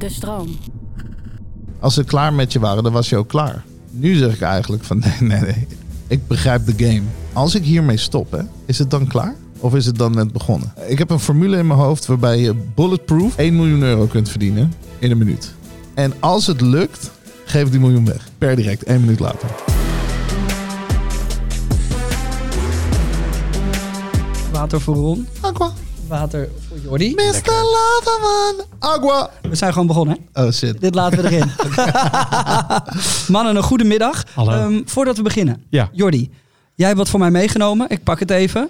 De stroom. Als ze klaar met je waren, dan was je ook klaar. Nu zeg ik eigenlijk van nee, nee, nee. Ik begrijp de game. Als ik hiermee stop, hè, is het dan klaar? Of is het dan net begonnen? Ik heb een formule in mijn hoofd waarbij je bulletproof 1 miljoen euro kunt verdienen in een minuut. En als het lukt, geef ik die miljoen weg. Per direct, één minuut later. Water voor Ron. Aqua. Water voor Jordi. Mr. Lavaman. Agua. We zijn gewoon begonnen. hè? Oh shit. Dit laten we erin. Mannen, een goede middag. Hallo. Ehm, voordat we beginnen. Ja. Jordi, jij hebt wat voor mij meegenomen. Ik pak het even.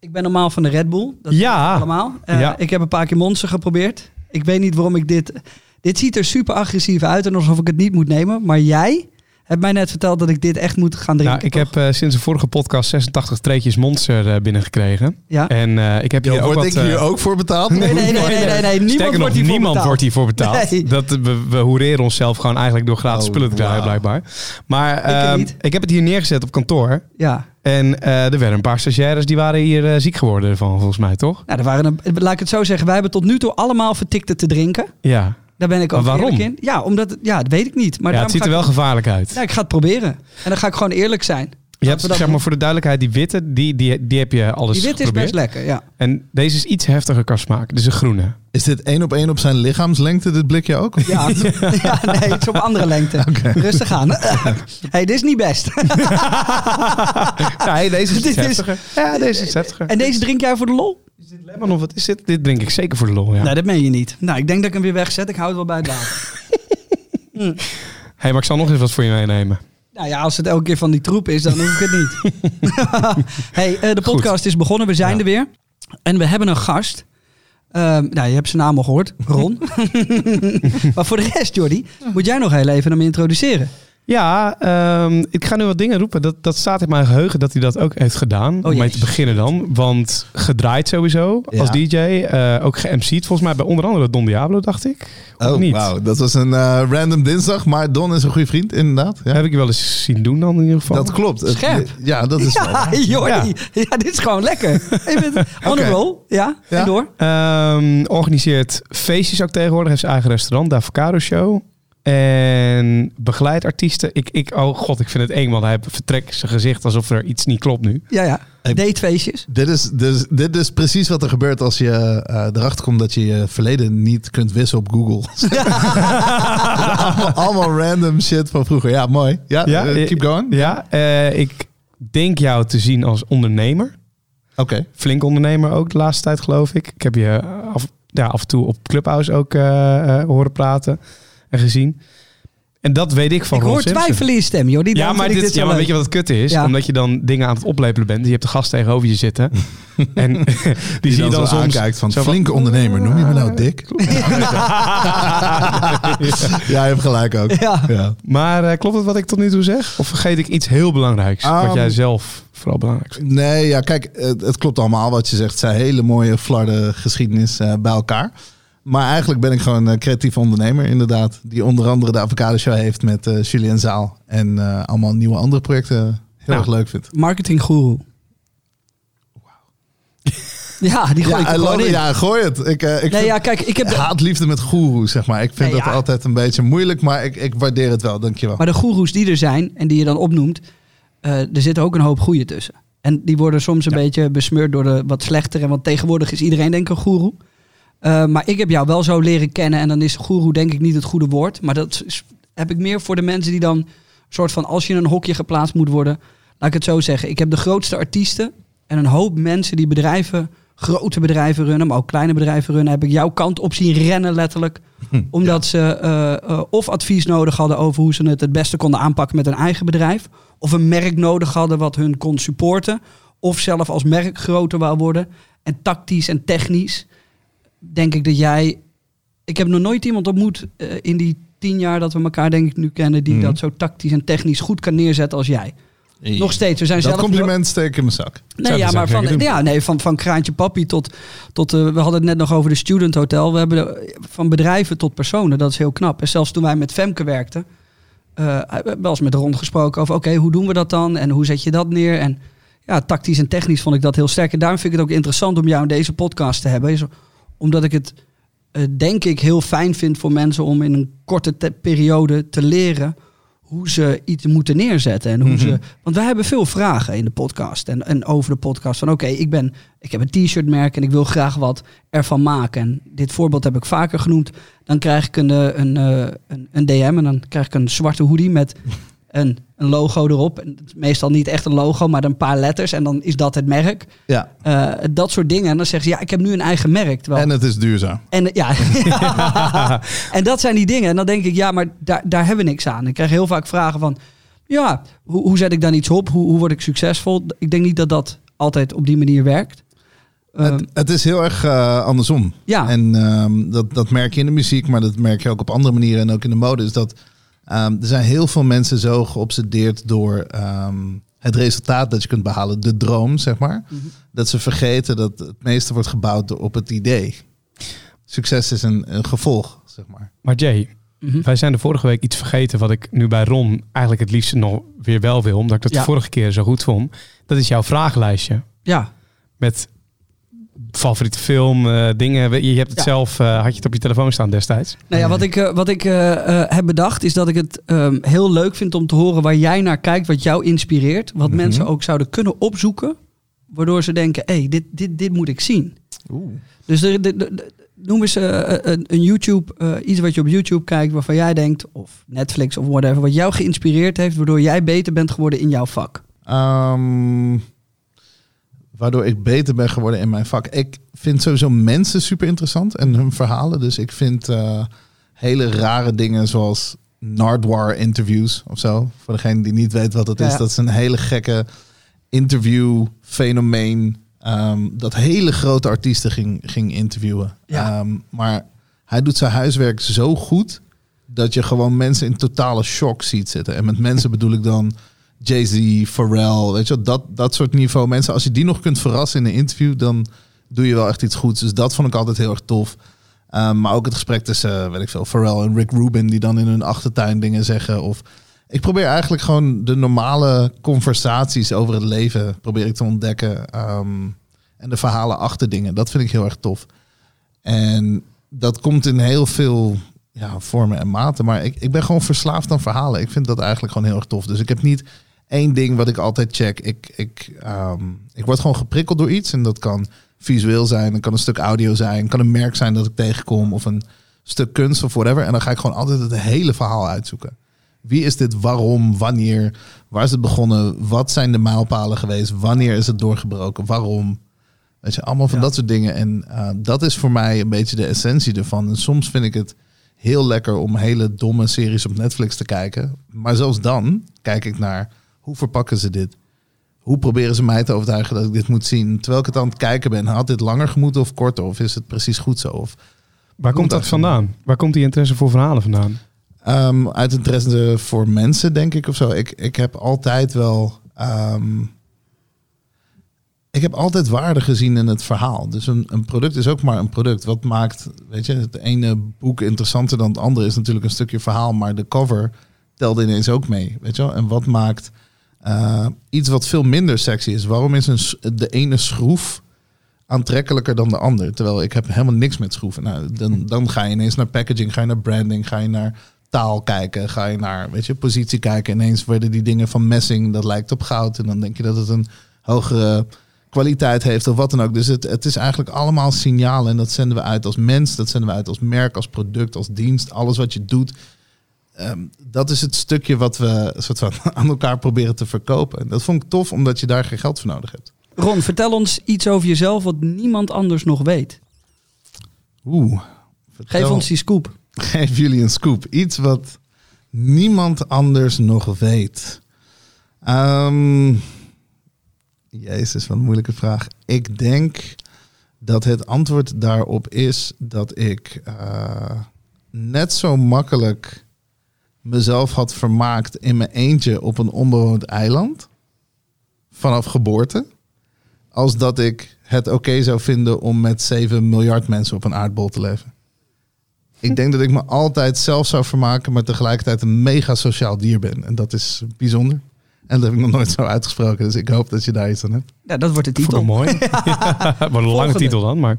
Ik ben normaal van de Red Bull. Dat Ja. allemaal. Eh, Ja. Ik heb een paar keer Monster geprobeerd. Ik weet niet waarom ik dit... Dit ziet er super agressief uit en alsof ik het niet moet nemen. Maar jij hebt mij net verteld dat ik dit echt moet gaan drinken. Nou, ik toch? heb eh, sinds de vorige podcast 86 treetjes Monster eh, binnengekregen. Ja. En eh, ik heb hier Yo, ook word wat... ik hier ook voor betaald? Nee, nee, nee, nee, nee, nee. Niemand nog, wordt hiervoor niemand betaald. wordt hiervoor betaald. Nee. Dat, we, we hoereren onszelf gewoon eigenlijk door gratis Oh, spullen te krijgen, blijkbaar. Maar Ik ehm, niet. ik heb het hier neergezet op kantoor. Ja. En eh, er werden een paar stagiaires die waren hier ziek geworden van, volgens mij, toch? Nou, er waren een, laat ik het zo zeggen. Wij hebben tot nu toe allemaal vertikte te drinken. Ja. Daar ben ik ook Maar waarom? eerlijk in. Ja, omdat ja, dat weet ik niet. Maar ja, het ziet er wel ik, gevaarlijk uit. Ja, ik ga het proberen. En dan ga ik gewoon eerlijk zijn. je hebt, dat zeg maar, voor de duidelijkheid, die witte, die, die, die heb je alles Die wit is geprobeerd. best lekker, ja. En deze is iets heftiger qua smaak. Dit is een groene. Is dit één op één op zijn lichaamslengte, dit blikje ook? Ja, ja nee, het is op andere lengte. Rustig aan. hey, dit is niet best. ja, hey, deze is Dit iets is- heftiger. Ja, deze is heftiger. en deze drink jij voor de lol? Dit lemon of wat is dit? Dit drink ik zeker voor de lol, ja. Nee, dat meen je niet. Nou, ik denk dat ik hem weer wegzet. Ik hou het wel bij het water. hey, maar ik zal nog eens wat voor je meenemen. Nou ja, als het elke keer van die troep is, dan hoef ik het niet. hey, eh, de podcast is begonnen. We zijn Ja. er weer. En we hebben een gast. Ehm, nou, je hebt zijn naam al gehoord. Ron. maar voor de rest, Jordi, moet jij nog heel even hem introduceren. Ja, ehm, ik ga nu wat dingen roepen. Dat, dat staat in mijn geheugen dat hij dat ook heeft gedaan. om mee te beginnen dan. Want gedraaid sowieso Ja. als DJ. eh, ook ge-MC'd volgens mij bij onder andere Don Diablo, dacht ik. Of Oh, niet? wauw. Dat was een eh, random dinsdag, maar Don is een goede vriend, inderdaad. Ja. Heb ik je wel eens zien doen dan in ieder geval. Dat klopt. Scherp. Ja, dat is wel. Ja, Jordi. Ja. dit is gewoon lekker. Je bent on a roll. Ja, Ja. en door. Ehm, organiseert feestjes ook tegenwoordig. Heeft zijn eigen restaurant, de Avocado Show. En begeleidt artiesten. Ik, ik, oh god, ik vind het eng, want hij vertrekt zijn gezicht alsof er iets niet klopt nu. Ja, ja. Datefeestjes. Dit is, dus, dit is precies wat er gebeurt als je eh, erachter komt dat je je verleden niet kunt wissen op Google. allemaal, allemaal random shit van vroeger. Ja, mooi. Ja, Ja, eh, eh, keep going. Ja, eh, ik denk jou te zien als ondernemer. Oké. Flink ondernemer ook de laatste tijd, geloof ik. Ik heb je af, ja, af en toe op Clubhouse ook eh, eh, horen praten en gezien. En dat weet ik van Ik Ron hoor Simpson. twijfel in je stem, Jordi. Ja, maar, dit, zo ja, maar weet je wat het kut is? Ja. Omdat je dan dingen aan het oplepelen bent. Je hebt de gast tegenover je zitten. en die, Die, zie je dan zo soms... aankijkt van zo van- flinke ondernemer. Noem je me nou dik? ja, je hebt gelijk ook. Ja. Ja. Maar eh, klopt het wat ik tot nu toe zeg? Of vergeet ik iets heel belangrijks? wat Um, jij zelf vooral belangrijk vindt? Nee, ja, kijk, het, het klopt allemaal wat je zegt. Het zijn hele mooie flarde geschiedenis eh, bij elkaar. Maar eigenlijk ben ik gewoon een creatief ondernemer, inderdaad. Die onder andere de Avocado Show heeft met eh Julien Zaal. En eh, allemaal nieuwe andere projecten heel Nou. erg leuk vindt. Marketing guru. Ja, die gooi Ja, ik gewoon in. ja, gooi het. Ik, eh, ik Nee, vind ja, kijk, ik heb de, haatliefde met goeroe, zeg maar. Ik vind Nee, dat ja. altijd een beetje moeilijk, maar ik, ik waardeer het wel. Dankjewel. maar de goeroes die er zijn en die je dan opnoemt, eh, er zit ook een hoop goeie tussen. En die worden soms een beetje besmeurd door de wat slechtere. Want tegenwoordig is iedereen denk ik een goeroe. Eh, maar ik heb jou wel zo leren kennen. En dan is goeroe denk ik niet het goede woord. Maar dat is- heb ik meer voor de mensen die dan... soort van als je in een hokje geplaatst moet worden... Laat ik het zo zeggen. Ik heb de grootste artiesten en een hoop mensen die bedrijven... grote bedrijven runnen, maar ook kleine bedrijven runnen... heb ik jouw kant op zien rennen letterlijk. Omdat ze eh, eh, of advies nodig hadden over hoe ze het het beste konden aanpakken met hun eigen bedrijf. Of een merk nodig hadden wat hun kon supporten. Of zelf als merk groter wou worden. En tactisch en technisch denk ik dat jij... Ik heb nog nooit iemand ontmoet eh, in die tien jaar dat we elkaar denk ik nu kennen... die Mhm. dat zo tactisch en technisch goed kan neerzetten als jij. Nog steeds. We zijn Dat zelf compliment steek ik in mijn zak. Nee, Zou ja, maar van, doen. ja, nee, van, van Kraantje Papi tot, tot eh, we hadden het net nog over de Student Hotel. We hebben de- van bedrijven tot personen, dat is heel knap. En zelfs toen wij met Femke werkten, eh, we hebben wel eens met Ron gesproken over, oké, hoe doen we dat dan? En hoe zet je dat neer? En ja, tactisch en technisch vond ik dat heel sterk. En daarom vind ik het ook interessant om jou in deze podcast te hebben. Omdat ik het eh, denk ik heel fijn vind voor mensen om in een korte te- periode te leren hoe ze iets moeten neerzetten. En hoe Mhm. ze, want wij hebben veel vragen in de podcast en, en over de podcast. Van oké, ik ben ik heb een t-shirt merk en ik wil graag wat ervan maken. En dit voorbeeld heb ik vaker genoemd. Dan krijg ik een, eh, een, eh, een, een DM en dan krijg ik een zwarte hoodie met een, een logo erop. En meestal niet echt een logo, maar een paar letters. En dan is dat het merk. Ja, Eh, dat soort dingen. En dan zeggen ze, ja, ik heb nu een eigen merk. Terwijl, en het is duurzaam. en, ja. en dat zijn die dingen. En dan denk ik, ja, maar daar, daar hebben we niks aan. Ik krijg heel vaak vragen van, ja, hoe, hoe zet ik dan iets op? Hoe, hoe word ik succesvol? Ik denk niet dat dat altijd op die manier werkt. Ehm, het, het is heel erg eh, andersom. ja, En ehm, dat, dat merk je in de muziek, maar dat merk je ook op andere manieren en ook in de mode. Is dat ehm, er zijn heel veel mensen zo geobsedeerd door ehm, het resultaat dat je kunt behalen, de droom, zeg maar. Mhm. Dat ze vergeten dat het meeste wordt gebouwd op het idee. Succes is een, een gevolg, zeg maar. Maar Jay, Mhm. wij zijn de vorige week iets vergeten wat ik nu bij Ron eigenlijk het liefst nog weer wel wil, omdat ik dat Ja. de vorige keer zo goed vond. Dat is jouw vragenlijstje ja. met favoriete film, eh, dingen. Je hebt het Ja. zelf, eh, had je het op je telefoon staan destijds. Nou ja, wat ik, eh, wat ik heb bedacht is dat ik het ehm, heel leuk vind om te horen waar jij naar kijkt, wat jou inspireert. Wat Mhm. mensen ook zouden kunnen opzoeken, waardoor ze denken, hé, hey, dit, dit, dit moet ik zien. Oeh. Dus de, de, de- de- noem eens een, een YouTube, eh, iets wat je op YouTube kijkt waarvan jij denkt, of Netflix of whatever, wat jou geïnspireerd heeft, waardoor jij beter bent geworden in jouw vak. Ehm, waardoor ik beter ben geworden in mijn vak. Ik vind sowieso mensen super interessant en hun verhalen. Dus ik vind eh, hele rare dingen zoals Nardwar interviews of zo. Voor degene die niet weet wat het is. Ja. Dat is een hele gekke interview fenomeen. ehm, dat hele grote artiesten ging, ging interviewen. Ja. Ehm, maar hij doet zijn huiswerk zo goed dat je gewoon mensen in totale shock ziet zitten. En met mensen bedoel ik dan Jay-Z, Pharrell, weet je wel, dat, dat soort niveau mensen. Als je die nog kunt verrassen in een interview, dan doe je wel echt iets goeds. Dus dat vond ik altijd heel erg tof. Um, maar ook het gesprek tussen, uh, weet ik veel, Pharrell en Rick Rubin, die dan in hun achtertuin dingen zeggen. Of ik probeer eigenlijk gewoon de normale conversaties over het leven probeer ik te ontdekken. Um, en de verhalen achter dingen. Dat vind ik heel erg tof. En dat komt in heel veel ja, vormen en maten. Maar ik, ik ben gewoon verslaafd aan verhalen. Ik vind dat eigenlijk gewoon heel erg tof. Dus ik heb niet één ding wat ik altijd check. Ik, ik, um, ik word gewoon geprikkeld door iets. En dat kan visueel zijn. Dat kan een stuk audio zijn. kan een merk zijn dat ik tegenkom. Of een stuk kunst of whatever. En dan ga ik gewoon altijd het hele verhaal uitzoeken. Wie is dit? Waarom? Wanneer? Waar is het begonnen? Wat zijn de mijlpalen geweest? Wanneer is het doorgebroken? Waarom? Weet je, allemaal van Ja. dat soort dingen. En uh, dat is voor mij een beetje de essentie ervan. En soms vind ik het heel lekker om hele domme series op Netflix te kijken. Maar zelfs dan kijk ik naar hoe verpakken ze dit? Hoe proberen ze mij te overtuigen dat ik dit moet zien? Terwijl ik het aan het kijken ben, had dit langer gemoeten of korter? Of is het precies goed zo? Of, Waar komt dat vandaan? Waar komt die interesse voor verhalen vandaan? Um, uit interesse voor mensen, denk ik, of zo. Ik, ik heb altijd wel... Um, ik heb altijd waarde gezien in het verhaal. Dus een, een, product is ook maar een product. Wat maakt, weet je, het ene boek interessanter dan het andere is natuurlijk een stukje verhaal, maar de cover telde ineens ook mee, weet je wel. En wat maakt uh, iets wat veel minder sexy is? Waarom is een, de ene schroef aantrekkelijker dan de ander? Terwijl ik heb helemaal niks met schroeven. Nou, dan, dan ga je ineens naar packaging, ga je naar branding, ga je naar taal kijken, ga je naar, weet je, positie kijken. Ineens werden die dingen van messing, dat lijkt op goud. En dan denk je dat het een hogere kwaliteit heeft of wat dan ook. Dus het, het is eigenlijk allemaal signalen en dat zenden we uit als mens, dat zenden we uit als merk, als product, als dienst, alles wat je doet. Um, dat is het stukje wat we soort van aan elkaar proberen te verkopen. En dat vond ik tof, omdat je daar geen geld voor nodig hebt. Ron, vertel ons iets over jezelf wat niemand anders nog weet. Oeh. Vertel, Geef ons die scoop. Geef jullie een scoop. Iets wat niemand anders nog weet. Um, Jezus, wat een moeilijke vraag. Ik denk dat het antwoord daarop is dat ik uh, net zo makkelijk mezelf had vermaakt in mijn eentje op een onbewoond eiland. Vanaf geboorte. Als dat ik het oké okay zou vinden om met 7 miljard mensen op een aardbol te leven. Ik denk dat ik me altijd zelf zou vermaken, maar tegelijkertijd een mega sociaal dier ben. En dat is bijzonder. En dat heb ik nog nooit zo uitgesproken. Dus ik hoop dat je daar iets aan hebt. Ja, dat wordt de titel. mooi. ja, een lange titel dan, maar...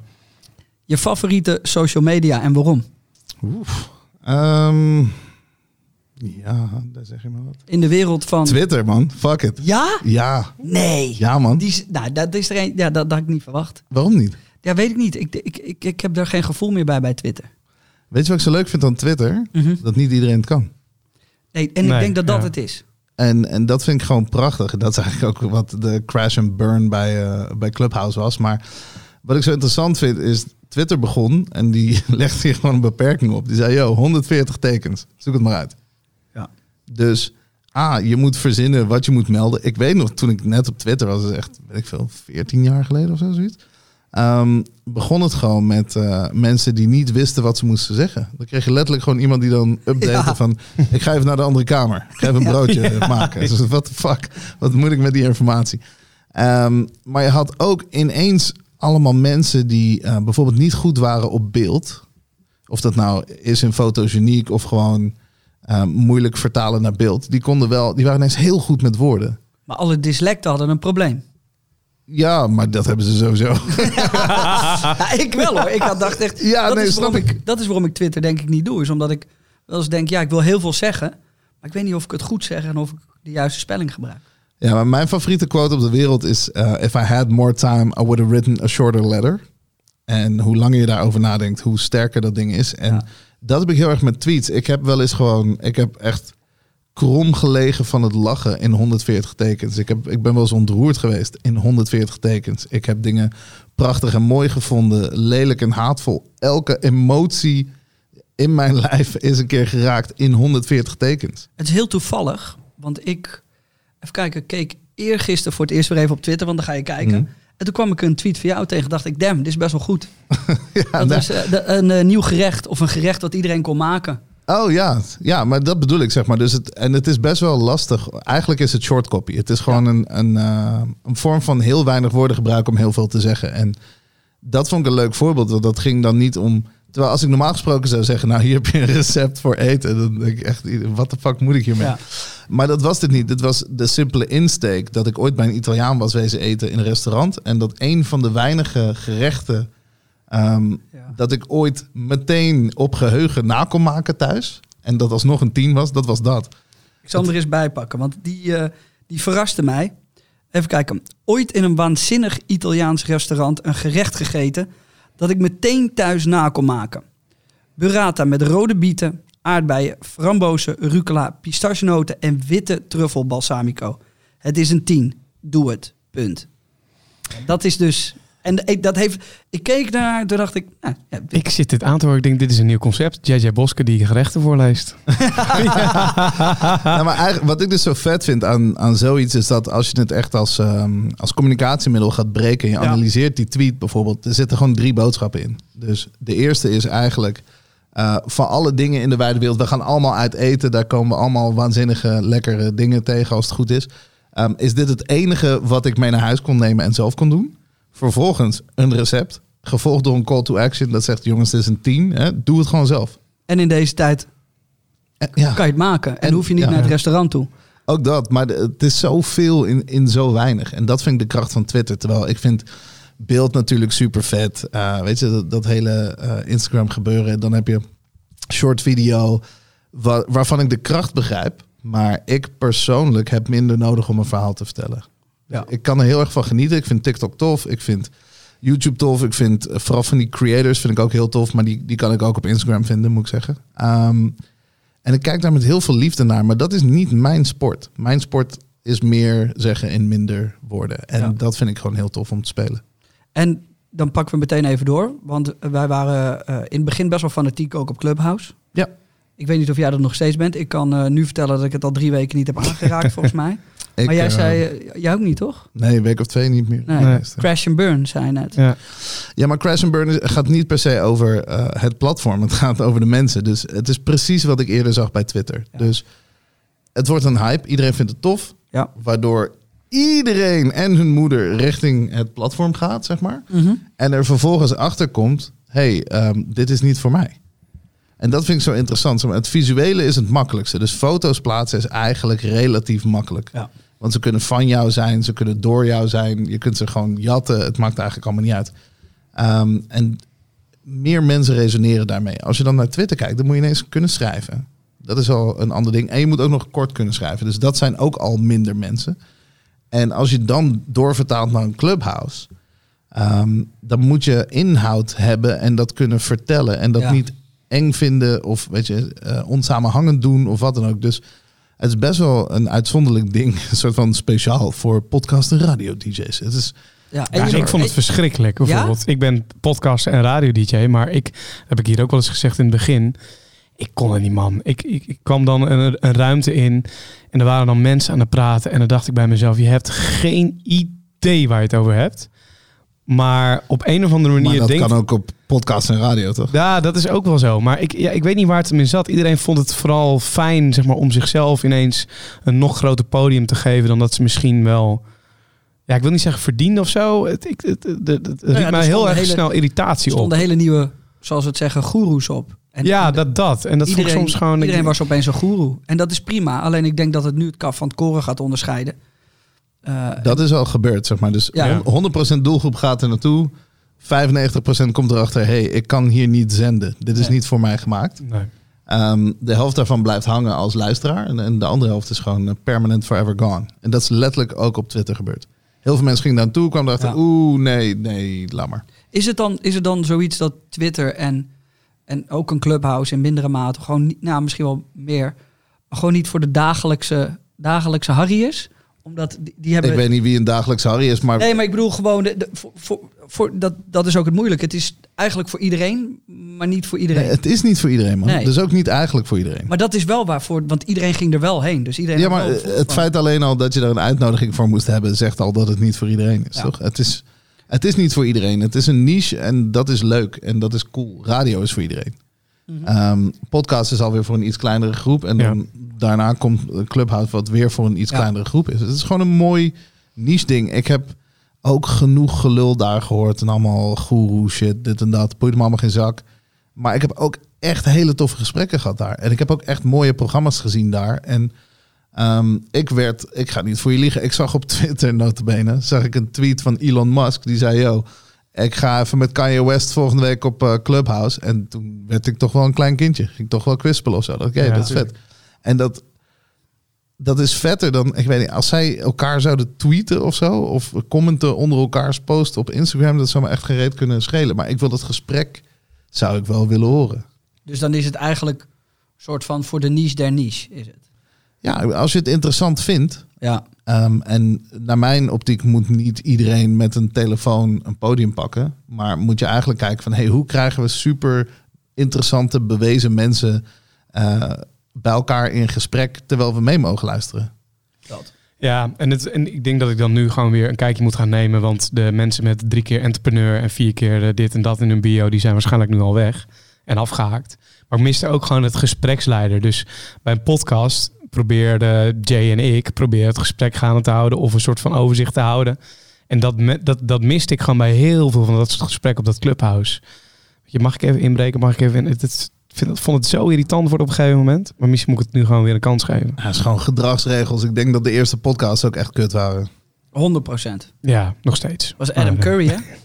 Je favoriete social media en waarom? Oef. Ehm, ja, daar zeg je maar wat. In de wereld van... Twitter, man. Fuck it. Ja? Ja, Nee. ja man. Die is, nou, dat is er een, ja, dat, dat had ik niet verwacht. Waarom niet? Ja, weet ik niet. Ik, ik, ik, ik heb daar geen gevoel meer bij bij Twitter. Weet je wat ik zo leuk vind aan Twitter? Mhm. Dat niet iedereen het kan. Nee, en ik Nee, denk dat dat ja. het is. En, en dat vind ik gewoon prachtig. Dat is eigenlijk ook wat de crash and burn bij, eh, bij Clubhouse was. Maar wat ik zo interessant vind is... Twitter begon en die legde hier gewoon een beperking op. Die zei, yo, 140 tekens. Zoek het maar uit. Dus A, je moet verzinnen wat je moet melden. Ik weet nog, toen ik net op Twitter was, dat is echt, weet ik veel, 14 jaar geleden of zo, zoiets. Ehm, begon het gewoon met eh, mensen die niet wisten wat ze moesten zeggen. Dan kreeg je letterlijk gewoon iemand die dan update Ja. van... ik ga even naar de andere kamer. Ik ga even een Ja. broodje maken. Dus what the fuck? Wat moet ik met die informatie? Ehm, maar je had ook ineens allemaal mensen die eh, bijvoorbeeld niet goed waren op beeld. Of dat nou is in fotogeniek of gewoon eh, moeilijk vertalen naar beeld. Die konden wel, die waren ineens heel goed met woorden. Maar alle dyslecten hadden een probleem. Ja, maar dat hebben ze sowieso. Ja, ik wel hoor. Ik had dacht echt... Ja, dat, nee, is snap ik. dat is waarom ik Twitter denk ik niet doe. Is omdat ik wel eens denk, ja, ik wil heel veel zeggen. Maar ik weet niet of ik het goed zeg en of ik de juiste spelling gebruik. Ja, maar mijn favoriete quote op de wereld is: eh, If I had more time, I would have written a shorter letter. En hoe langer je daarover nadenkt, hoe sterker dat ding is. En Ja. Dat heb ik heel erg met tweets. Ik heb wel eens gewoon, ik heb echt krom gelegen van het lachen in 140 tekens. Ik, heb, ik ben wel eens ontroerd geweest in 140 tekens. Ik heb dingen prachtig en mooi gevonden, lelijk en haatvol. Elke emotie in mijn lijf is een keer geraakt in 140 tekens. Het is heel toevallig, want ik... Even kijken, ik keek eergisteren voor het eerst weer even op Twitter, want dan ga je kijken. Mhm. En toen kwam ik een tweet van jou tegen. dacht ik, damn, dit is best wel goed. Ja, Dat is eh, een eh, nieuw gerecht of een gerecht dat iedereen kon maken. Oh ja, ja, maar dat bedoel ik zeg maar. Dus het, en het is best wel lastig. Eigenlijk is het short copy. Het is gewoon een, een, eh, een vorm van heel weinig woorden gebruiken om heel veel te zeggen. En dat vond ik een leuk voorbeeld. Want dat ging dan niet om. Terwijl als ik normaal gesproken zou zeggen, nou hier heb je een recept voor eten. Dan denk ik echt, wat de fuck moet ik hiermee? Ja. Maar dat was dit niet. Dit was de simpele insteek dat ik ooit bij een Italiaan was wezen eten in een restaurant. En dat een van de weinige gerechten ehm, Ja. dat ik ooit meteen op geheugen na kon maken thuis. En dat alsnog een tien was, dat was dat. Ik zal hem er eens bijpakken, want die, eh, die verraste mij. Even kijken. Ooit in een waanzinnig Italiaans restaurant een gerecht gegeten dat ik meteen thuis na kon maken. Burrata met rode bieten, aardbeien, frambozen, rucola, pistachenoten en witte truffel balsamico. Het is een 10. Doe het. Punt. Dat is dus... En ik, dat heeft, ik keek naar, toen dacht ik... Nou, ja, dit- Ik zit dit aan te horen. Ik denk, dit is een nieuw concept. JJ Boske die gerechten voorleest. Nou, maar eigenlijk, wat ik dus zo vet vind aan, aan zoiets is dat als je het echt als, ehm, als communicatiemiddel gaat breken en je Ja. analyseert die tweet bijvoorbeeld, er zitten gewoon drie boodschappen in. Dus de eerste is eigenlijk eh, van alle dingen in de wijde wereld, we gaan allemaal uit eten, daar komen we allemaal waanzinnige lekkere dingen tegen als het goed is. Ehm, is dit het enige wat ik mee naar huis kon nemen en zelf kon doen? Vervolgens een recept, gevolgd door een call to action dat zegt jongens, dit is een 10, hè, doe het gewoon zelf. en in deze tijd En, ja. kan je het maken. En, En- hoef je niet ja. naar het restaurant toe. Ook dat, maar het is zoveel in, in zo weinig. En dat vind ik de kracht van Twitter. Terwijl ik vind beeld natuurlijk super vet. Eh, weet je, dat, dat hele eh, Instagram gebeuren. Dan heb je short video, wa- waarvan ik de kracht begrijp. Maar ik persoonlijk heb minder nodig om een verhaal te vertellen. Ja. Ik kan er heel erg van genieten. Ik vind TikTok tof. Ik vind YouTube tof. Ik vind eh, vooral van die creators vind ik ook heel tof. Maar die, die kan ik ook op Instagram vinden, moet ik zeggen. Ehm, en ik kijk daar met heel veel liefde naar. Maar dat is niet mijn sport. Mijn sport is meer zeggen in minder woorden. En Ja. dat vind ik gewoon heel tof om te spelen. En dan pakken we meteen even door. Want wij waren eh, in het begin best wel fanatiek ook op Clubhouse. Ja. Ik weet niet of jij dat nog steeds bent. Ik kan eh, nu vertellen dat ik het al drie weken niet heb aangeraakt, volgens mij. Ik, maar jij eh, zei, eh, jij ook niet, toch? Nee, een week of twee niet meer. Nee. Nee. Crash and burn, zei je net. Ja. Ja, maar Crash and Burn gaat niet per se over eh, het platform. Het gaat over de mensen. Dus het is precies wat ik eerder zag bij Twitter. Ja. Dus het wordt een hype. Iedereen vindt het tof. Ja. Waardoor iedereen en hun moeder richting het platform gaat, zeg maar. Mhm. En er vervolgens achter komt: hey, ehm, dit is niet voor mij. En dat vind ik zo interessant. Het visuele is het makkelijkste. Dus foto's plaatsen is eigenlijk relatief makkelijk. Ja. Want ze kunnen van jou zijn, ze kunnen door jou zijn. Je kunt ze gewoon jatten. Het maakt eigenlijk allemaal niet uit. Ehm, en meer mensen resoneren daarmee. Als je dan naar Twitter kijkt, dan moet je ineens kunnen schrijven. Dat is al een ander ding. En je moet ook nog kort kunnen schrijven. Dus dat zijn ook al minder mensen. En als je dan doorvertaalt naar een clubhouse, ehm, dan moet je inhoud hebben en dat kunnen vertellen. En dat Ja. niet eng vinden of weet je, eh, onsamenhangend doen of wat dan ook. Dus het is best wel een uitzonderlijk ding. Een soort van speciaal voor podcast en radio DJ's. Het is Ja, en Ja, je- ik vond het verschrikkelijk. Bijvoorbeeld, ik ben podcaster en radio-dj, maar ik heb ik hier ook wel eens gezegd in het begin. Ik kon het niet, man. Ik, ik, ik kwam dan een, een ruimte in en er waren dan mensen aan het praten. En dan dacht ik bij mezelf: je hebt geen idee waar je het over hebt. Maar op een of andere manier maar dat denk kan ook op podcast en radio, toch? ja, dat is ook wel zo. Maar ik, ja, ik weet niet waar het hem in zat. Iedereen vond het vooral fijn zeg maar, om zichzelf ineens een nog groter podium te geven dan dat ze misschien wel. Ja, ik wil niet zeggen verdiende of zo. Het, ik, het, het, het, het riep ja, er mij heel erg hele- snel Er irritatie op. stonden hele nieuwe, zoals we het zeggen, goeroes op. En, ja, en dat dat. En dat vond ik iedereen, soms gewoon... iedereen was opeens een goeroe. En dat is prima. Alleen ik denk dat het nu het kaf van het koren gaat onderscheiden. Eh, Dat is al gebeurd, zeg maar. Dus Ja. 100% doelgroep gaat er naartoe. 95% komt erachter, hey, ik kan hier niet zenden. Dit is Nee. niet voor mij gemaakt. Nee. Ehm, de helft daarvan blijft hangen als luisteraar. En, en de andere helft is gewoon eh, permanent forever gone. En dat is letterlijk ook op Twitter gebeurd. Heel veel mensen gingen daar naartoe, kwamen erachter, Ja. oeh, nee, nee, laat maar. Is het dan, is het dan zoiets dat Twitter en, en ook een clubhouse in mindere mate gewoon niet, nou misschien wel meer, maar gewoon niet voor de dagelijkse, dagelijkse Harry is? Omdat die, die hebben. Ik weet niet wie een dagelijks Harry is, maar Nee, maar ik bedoel gewoon, de, de- voor, voor, voor, dat, dat is ook het moeilijke. Het is eigenlijk voor iedereen, maar niet voor iedereen. Nee, het is niet voor iedereen, man. Nee. Dus ook niet eigenlijk voor iedereen. Maar dat is wel waarvoor, want iedereen ging er wel heen. Dus iedereen Ja, maar het van- feit alleen al dat je daar een uitnodiging voor moest hebben, zegt al dat het niet voor iedereen is, Ja. toch? Het is, het is niet voor iedereen. Het is een niche en dat is leuk en dat is cool. Radio is voor iedereen. Ehm, podcast is alweer voor een iets kleinere groep. En Ja. dan daarna komt Clubhouse wat weer voor een iets Ja. kleinere groep is. Het is gewoon een mooi niche ding. Ik heb ook genoeg gelul daar gehoord. En allemaal goeroe shit, dit en dat. Boeit me allemaal geen zak. Maar ik heb ook echt hele toffe gesprekken gehad daar. En ik heb ook echt mooie programma's gezien daar. En ehm, ik werd, ik ga niet voor je liegen. Ik zag op Twitter notabene, zag ik een tweet van Elon Musk. Die zei, yo, ik ga even met Kanye West volgende week op eh, Clubhouse. En toen werd ik toch wel een klein kindje. Ging toch wel kwispelen of zo. Oké, Ja, dat is vet. En dat, dat is vetter dan, ik weet niet, als zij elkaar zouden tweeten of zo. Of commenten onder elkaars post op Instagram. Dat zou me echt gereed kunnen schelen. Maar ik wil dat gesprek, zou ik wel willen horen. Dus dan is het eigenlijk een soort van voor de niche der niche, is het. Ja, als je het interessant vindt. Ja, ehm, en naar mijn optiek moet niet iedereen met een telefoon een podium pakken. Maar moet je eigenlijk kijken van, hey, hoe krijgen we super interessante, bewezen mensen eh, bij elkaar in gesprek terwijl we mee mogen luisteren. dat. Ja, en, het, en ik denk dat ik dan nu gewoon weer een kijkje moet gaan nemen. Want de mensen met drie keer entrepreneur en vier keer eh, dit en dat in hun bio, die zijn waarschijnlijk nu al weg en afgehaakt. Maar ik miste ook gewoon het gespreksleider. Dus bij een podcast probeerde Jay en ik proberen het gesprek gaande te houden of een soort van overzicht te houden. En dat, dat, dat miste ik gewoon bij heel veel van dat soort gesprekken op dat clubhouse. Je mag ik even inbreken? Mag ik even in? Het, het, ik vind, vond het zo irritant worden op een gegeven moment. Maar misschien moet ik het nu gewoon weer een kans geven. Ja, het is gewoon gedragsregels. Ik denk dat de eerste podcasts ook echt kut waren. 100 procent. Ja, nog steeds. was Adam eh, Curry, hè?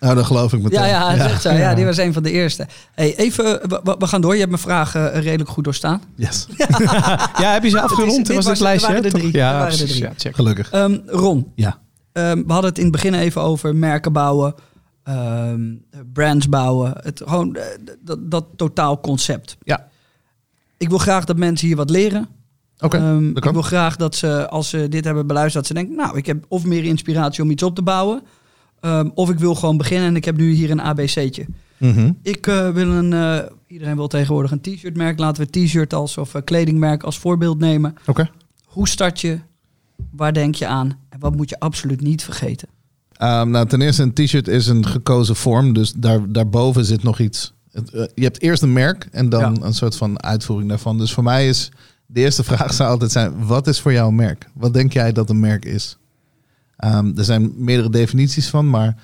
Nou, dat geloof ik meteen. Ja, ja, is echt zo. Ja, Ja. die was een van de eerste. Hey, even, we, we- gaan door. Je hebt mijn vragen eh, redelijk goed doorstaan. Yes, Ja, heb je ze afgerond? was het lijstje? waren toch? drie. Ja, waren er precies. drie. Ja, check. gelukkig. Ehm, Ron, Ja. ehm, we hadden het in het begin even over merken bouwen, ehm, brands bouwen. Het, gewoon eh, dat, dat totaal concept. Ja. Ik wil graag dat mensen hier wat leren. Oké, Ehm, dat ik kan. wil graag dat ze, als ze dit hebben beluisterd, dat ze denken, nou, ik heb of meer inspiratie om iets op te bouwen. Ehm, of ik wil gewoon beginnen en ik heb nu hier een ABC'tje. Mhm. Ik eh, wil een, eh, iedereen wil tegenwoordig een t-shirt merk. Laten we t-shirt als of eh, kledingmerk als voorbeeld nemen. Oké. Hoe start je? Waar denk je aan? En wat moet je absoluut niet vergeten? Ehm, nou, ten eerste, een t-shirt is een gekozen vorm. Dus daar, daarboven zit nog iets. Je hebt eerst een merk en dan Ja. een soort van uitvoering daarvan. Dus voor mij is de eerste vraag zou altijd zijn: wat is voor jou een merk? Wat denk jij dat een merk is? Ehm, er zijn meerdere definities van, maar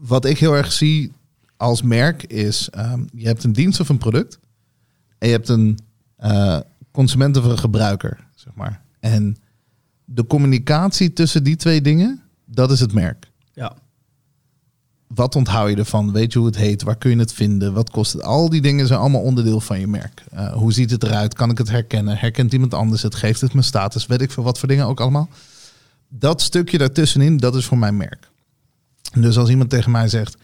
wat ik heel erg zie als merk is: ehm, je hebt een dienst of een product en je hebt een eh, consument of een gebruiker, zeg maar. En de communicatie tussen die twee dingen, dat is het merk. Ja. wat onthoud je ervan? Weet je hoe het heet? Waar kun je het vinden? Wat kost het? Al die dingen zijn allemaal onderdeel van je merk. Uh, hoe ziet het eruit? Kan ik het herkennen? Herkent iemand anders het? Geeft het mijn status? Weet ik veel wat voor dingen ook allemaal. Dat stukje daartussenin, dat is voor mijn merk. Dus als iemand tegen mij zegt,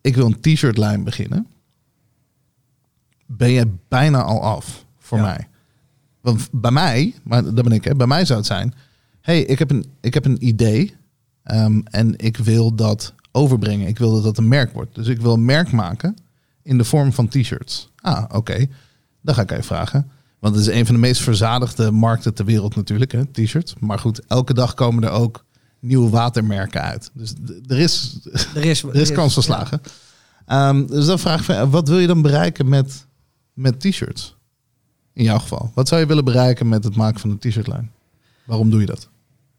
ik wil een t-shirt lijn beginnen, ben je bijna al af voor Ja. mij. Want bij mij, maar dat ben ik, hè, bij mij zou het zijn, hey, ik heb een, ik heb een idee ehm, en ik wil dat overbrengen. Ik wil dat dat een merk wordt. Dus ik wil een merk maken in de vorm van t-shirts. Ah, oké. Dan ga ik even vragen. Want het is een van de meest verzadigde markten ter wereld natuurlijk, hè, t-shirts. Maar goed, elke dag komen er ook nieuwe watermerken uit. Dus er is, Er is, er is kans van slagen. Ehm, dus dan vraag ik, van, wat wil je dan bereiken met, met t-shirts? In jouw geval. Wat zou je willen bereiken met het maken van een t-shirtlijn? Waarom doe je dat?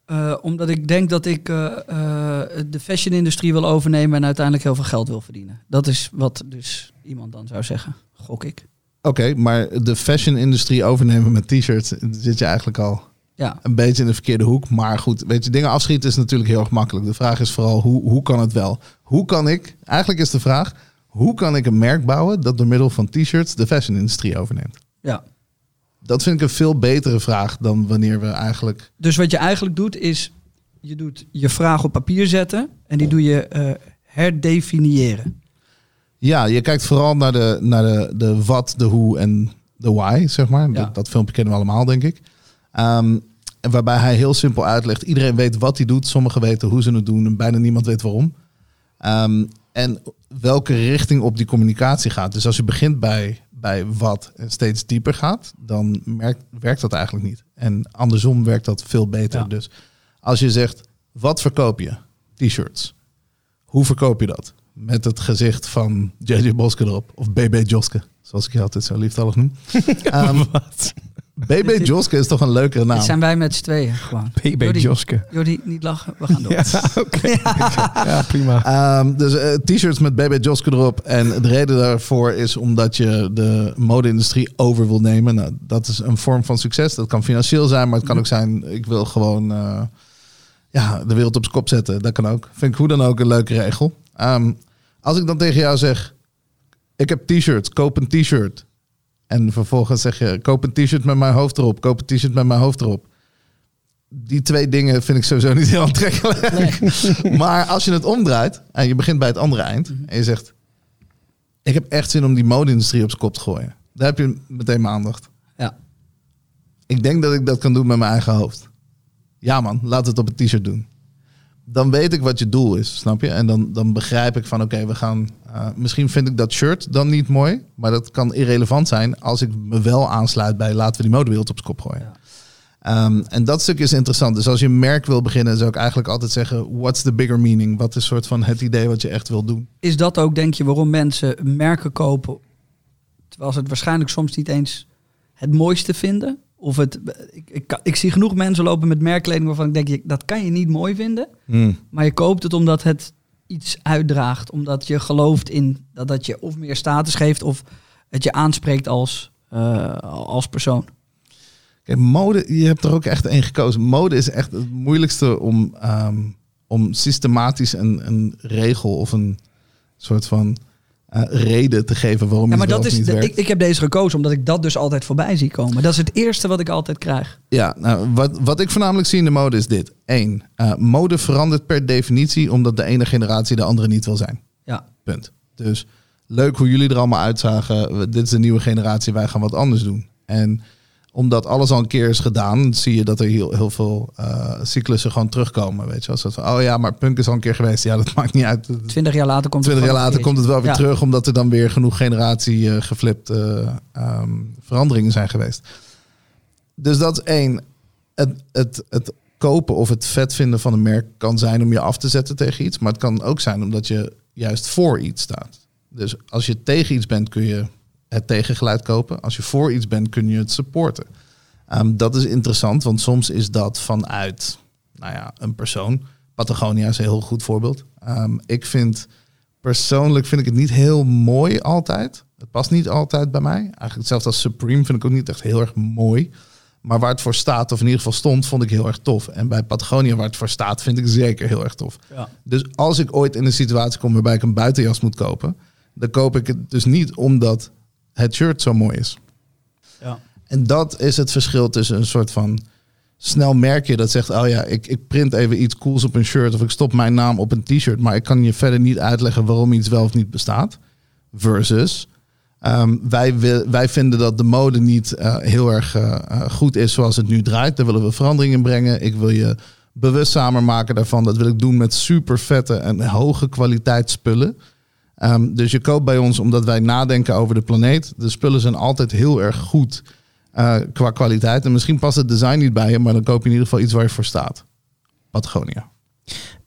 Eh, omdat ik denk dat ik eh, eh, de fashion-industrie wil overnemen en uiteindelijk heel veel geld wil verdienen. Dat is wat dus iemand dan zou zeggen. Gok ik. Oké, maar de fashion-industrie overnemen met t-shirts zit je eigenlijk al Ja, een beetje in de verkeerde hoek. Maar goed, weet je, dingen afschieten is natuurlijk heel erg makkelijk. De vraag is vooral, hoe, hoe kan het wel? Hoe kan ik, eigenlijk is de vraag, hoe kan ik een merk bouwen dat door middel van t-shirts de fashion-industrie overneemt? ja. Dat vind ik een veel betere vraag dan wanneer we eigenlijk... Dus wat je eigenlijk doet is, je doet je vraag op papier zetten en die doe je eh, herdefiniëren. Ja, je kijkt vooral naar de, naar de, de wat, de hoe en de why, zeg maar. Ja. Dat, dat filmpje kennen we allemaal, denk ik. En waarbij hij heel simpel uitlegt, iedereen weet wat hij doet. Sommigen weten hoe ze het doen en bijna niemand weet waarom. Ehm, en welke richting op die communicatie gaat. Dus als je begint bij, bij wat en steeds dieper gaat, dan merkt, werkt dat eigenlijk niet. En andersom werkt dat veel beter. Ja. Dus als je zegt, wat verkoop je? T-shirts. Hoe verkoop je dat? Met het gezicht van JJ Boske erop. Of BB Joske, zoals ik je altijd zo lieftallig noem. Ehm, BB Joske is toch een leukere naam? Dit zijn wij met z'n tweeën gewoon. BB Joske. Jordi, niet lachen, we gaan door. Ja, oké. Ja, prima. Ehm, dus eh, t-shirts met BB Joske erop. En de reden daarvoor is omdat je de mode-industrie over wil nemen. Nou, dat is een vorm van succes. Dat kan financieel zijn, maar het kan ook zijn... ik wil gewoon eh, ja, de wereld op zijn kop zetten. Dat kan ook. Vind ik hoe dan ook een leuke regel. Ehm, als ik dan tegen jou zeg... ik heb t-shirts, koop een t-shirt. En vervolgens zeg je... koop een t-shirt met mijn hoofd erop. Koop een t-shirt met mijn hoofd erop. Die twee dingen vind ik sowieso niet heel aantrekkelijk. Maar als je het omdraait en je begint bij het andere eind en je zegt: Ik heb echt zin om die mode-industrie op zijn kop te gooien. Daar heb je meteen mijn aandacht. Ja. Ik denk dat ik dat kan doen met mijn eigen hoofd. Ja, man, laat het op een t-shirt doen. Dan weet ik wat je doel is, snap je? En dan, dan begrijp ik van: Oké, we gaan. eh, misschien vind ik dat shirt dan niet mooi, maar dat kan irrelevant zijn als ik me wel aansluit bij laten we die modewereld op zijn kop gooien. Ja. Ehm, en dat stuk is interessant. Dus als je een merk wil beginnen, zou ik eigenlijk altijd zeggen: what's the bigger meaning? Wat is soort van het idee wat je echt wil doen? Is dat ook, denk je, waarom mensen merken kopen, terwijl ze het waarschijnlijk soms niet eens het mooiste vinden? Of het, ik, ik, ik zie genoeg mensen lopen met merkkleding waarvan ik denk, je- dat kan je niet mooi vinden. Maar je koopt het omdat het iets uitdraagt. Omdat je gelooft in dat dat je of meer status geeft of het je aanspreekt als, eh, als persoon. Kijk, mode, je hebt er ook echt één gekozen. Mode is echt het moeilijkste om, ehm, om systematisch een, een regel of een soort van eh, reden te geven waarom Ja, maar dat is niet de- ik, ik heb deze gekozen omdat ik dat dus altijd voorbij zie komen. Dat is het eerste wat ik altijd krijg. Ja, nou, wat, wat ik voornamelijk zie in de mode is dit. Eén, eh, mode verandert per definitie omdat de ene generatie de andere niet wil zijn. Ja, Punt. Dus leuk hoe jullie er allemaal uitzagen. Dit is de nieuwe generatie, wij gaan wat anders doen. En omdat alles al een keer is gedaan, zie je dat er heel, heel veel eh, cyclussen gewoon terugkomen. Weet je wel? Zoals van, oh ja, maar punk is al een keer geweest. Ja, dat maakt niet uit. twintig jaar later komt het Twintig jaar later komt het wel weer terug, omdat er dan weer genoeg generatie eh, geflipte ehm, veranderingen zijn geweest. Dus dat is één. Het, het, het kopen of het vet vinden van een merk kan zijn om je af te zetten tegen iets. Maar het kan ook zijn omdat je juist voor iets staat. Dus als je tegen iets bent, kun je het tegengeluid kopen. Als je voor iets bent, kun je het supporten. Ehm, dat is interessant, want soms is dat vanuit nou ja, een persoon. Patagonia is een heel goed voorbeeld. Ehm, ik vind persoonlijk vind ik het niet heel mooi altijd. Het past niet altijd bij mij. Eigenlijk hetzelfde als Supreme vind ik ook niet echt heel erg mooi. Maar waar het voor staat, of in ieder geval stond, vond ik heel erg tof. En bij Patagonia, waar het voor staat, vind ik zeker heel erg tof. Ja. Dus als ik ooit in een situatie kom waarbij ik een buitenjas moet kopen, dan koop ik het dus niet omdat het shirt zo mooi is. Ja. En dat is het verschil tussen een soort van snel merkje dat zegt, oh ja, ik, ik print even iets cools op een shirt of ik stop mijn naam op een t-shirt, maar ik kan je verder niet uitleggen waarom iets wel of niet bestaat. Versus, ehm, wij, wij vinden dat de mode niet eh, heel erg eh, eh, goed is zoals het nu draait. Daar willen we verandering in brengen. Ik wil je bewustzamer maken daarvan. Dat wil ik doen met super vette en hoge kwaliteit spullen. Ehm, dus je koopt bij ons omdat wij nadenken over de planeet. De spullen zijn altijd heel erg goed eh, qua kwaliteit. En misschien past het design niet bij je, maar dan koop je in ieder geval iets waar je voor staat. Patagonia.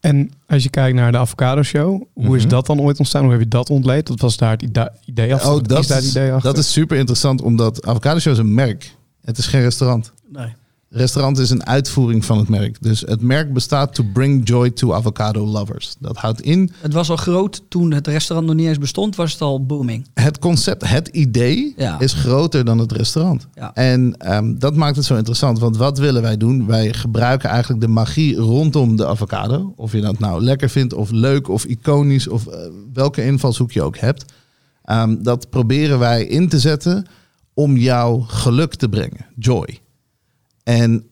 En als je kijkt naar de Avocado Show, hoe is Mhm. dat dan ooit ontstaan? Hoe heb je dat ontleed? Dat was daar het ide- idee achter? Oh, dat is daar het idee achter? dat is super interessant, omdat Avocado Show is een merk. Het is geen restaurant. Nee. Restaurant is een uitvoering van het merk. Dus het merk bestaat to bring joy to avocado lovers. Dat houdt in Het was al groot toen het restaurant nog niet eens bestond, was het al booming. het concept, het idee Ja. is groter dan het restaurant. Ja. En ehm, dat maakt het zo interessant. Want wat willen wij doen? Wij gebruiken eigenlijk de magie rondom de avocado. Of je dat nou lekker vindt, of leuk, of iconisch, of eh, welke invalshoek je ook hebt. Ehm, dat proberen wij in te zetten om jou geluk te brengen. Joy. En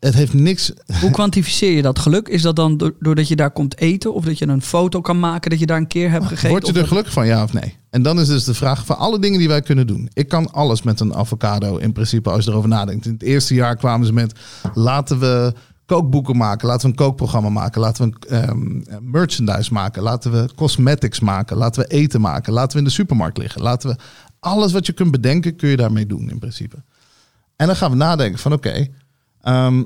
het heeft niks. Hoe kwantificeer je dat geluk? Is dat dan do- doordat je daar komt eten? Of dat je een foto kan maken dat je daar een keer hebt gegeten? Word je er gelukkig van, ja of nee? En dan is dus de vraag van alle dingen die wij kunnen doen. Ik kan alles met een avocado in principe als je erover nadenkt. In het eerste jaar kwamen ze met laten we kookboeken maken, laten we een kookprogramma maken, laten we een ehm, merchandise maken, laten we cosmetics maken, laten we eten maken, laten we in de supermarkt liggen, laten we alles wat je kunt bedenken kun je daarmee doen in principe. En dan gaan we nadenken van oké, ehm,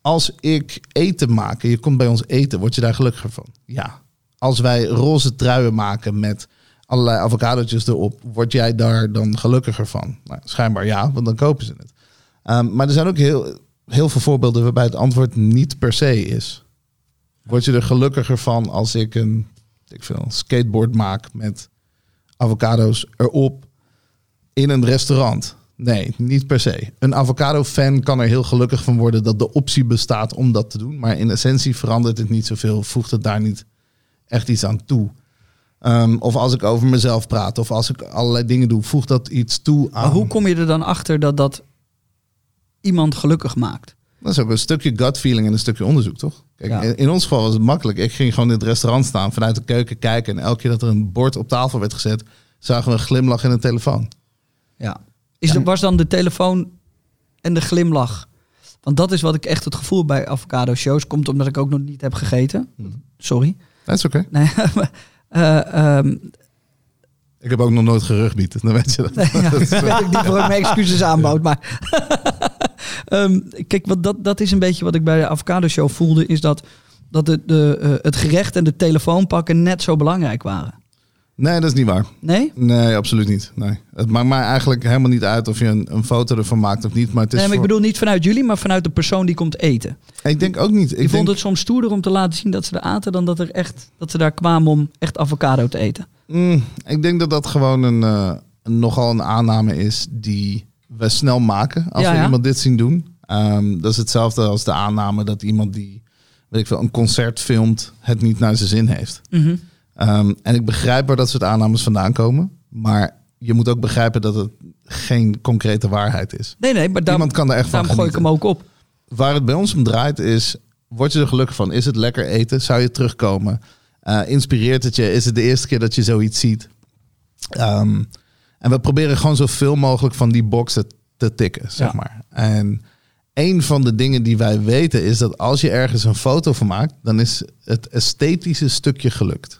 als ik eten maak en je komt bij ons eten, word je daar gelukkiger van? Ja. Als wij roze truien maken met allerlei avocadootjes erop, word jij daar dan gelukkiger van? Nou, schijnbaar ja, want dan kopen ze het. Ehm, maar er zijn ook heel, heel veel voorbeelden waarbij het antwoord niet per se is. Word je er gelukkiger van als ik een ik veel, skateboard maak met avocado's erop in een restaurant? Nee, niet per se. Een avocado-fan kan er heel gelukkig van worden dat de optie bestaat om dat te doen. Maar in essentie verandert het niet zoveel, voegt het daar niet echt iets aan toe. Ehm, of als ik over mezelf praat, of als ik allerlei dingen doe, voegt dat iets toe aan. Maar hoe kom je er dan achter dat dat iemand gelukkig maakt? Dat is ook een stukje gut feeling en een stukje onderzoek, toch? Kijk, Ja. in ons geval was het makkelijk. Ik ging gewoon in het restaurant staan, vanuit de keuken kijken. En elke keer dat er een bord op tafel werd gezet, zagen we een glimlach in een telefoon. Ja. Is er, was dan de telefoon en de glimlach? Want dat is wat ik echt het gevoel bij avocado shows komt omdat ik ook nog niet heb gegeten. Sorry. Dat is oké. Nee, eh, ehm, Ik heb ook nog nooit gerugbied, dan weet je dat. Nee, ja, ik mijn excuses aanbood. Maar Ehm, kijk, wat dat, dat is een beetje wat ik bij de avocado show voelde. Is dat, dat de, de, eh, het gerecht en de telefoon pakken net zo belangrijk waren. Nee, dat is niet waar. Nee? Nee, absoluut niet. Nee. Het maakt mij eigenlijk helemaal niet uit of je een, een foto ervan maakt of niet. Maar het is Nee, maar ik bedoel niet vanuit jullie, maar vanuit de persoon die komt eten. Ik denk ook niet. Ik Ik vond het soms stoerder om te laten zien dat ze er aten dan dat, er echt, dat ze daar kwamen om echt avocado te eten. Mm, ik denk dat dat gewoon een, eh, een- nogal een aanname is die we snel maken als Ja, we ja. iemand dit zien doen. Ehm, dat is hetzelfde als de aanname dat iemand die weet ik veel, een concert filmt het niet naar zijn zin heeft. Mhm. Ehm, en ik begrijp waar dat soort aannames vandaan komen. Maar je moet ook begrijpen dat het geen concrete waarheid is. Nee, nee, maar daarom, Iemand kan er echt van gooi ik hem ook op. Waar het bij ons om draait is, word je er gelukkig van? Is het lekker eten? Zou je terugkomen? Eh, inspireert het je? Is het de eerste keer dat je zoiets ziet? Ehm, en we proberen gewoon zoveel mogelijk van die boxen te tikken, zeg Ja. maar. En een van de dingen die wij weten is dat als je ergens een foto van maakt, dan is het esthetische stukje gelukt.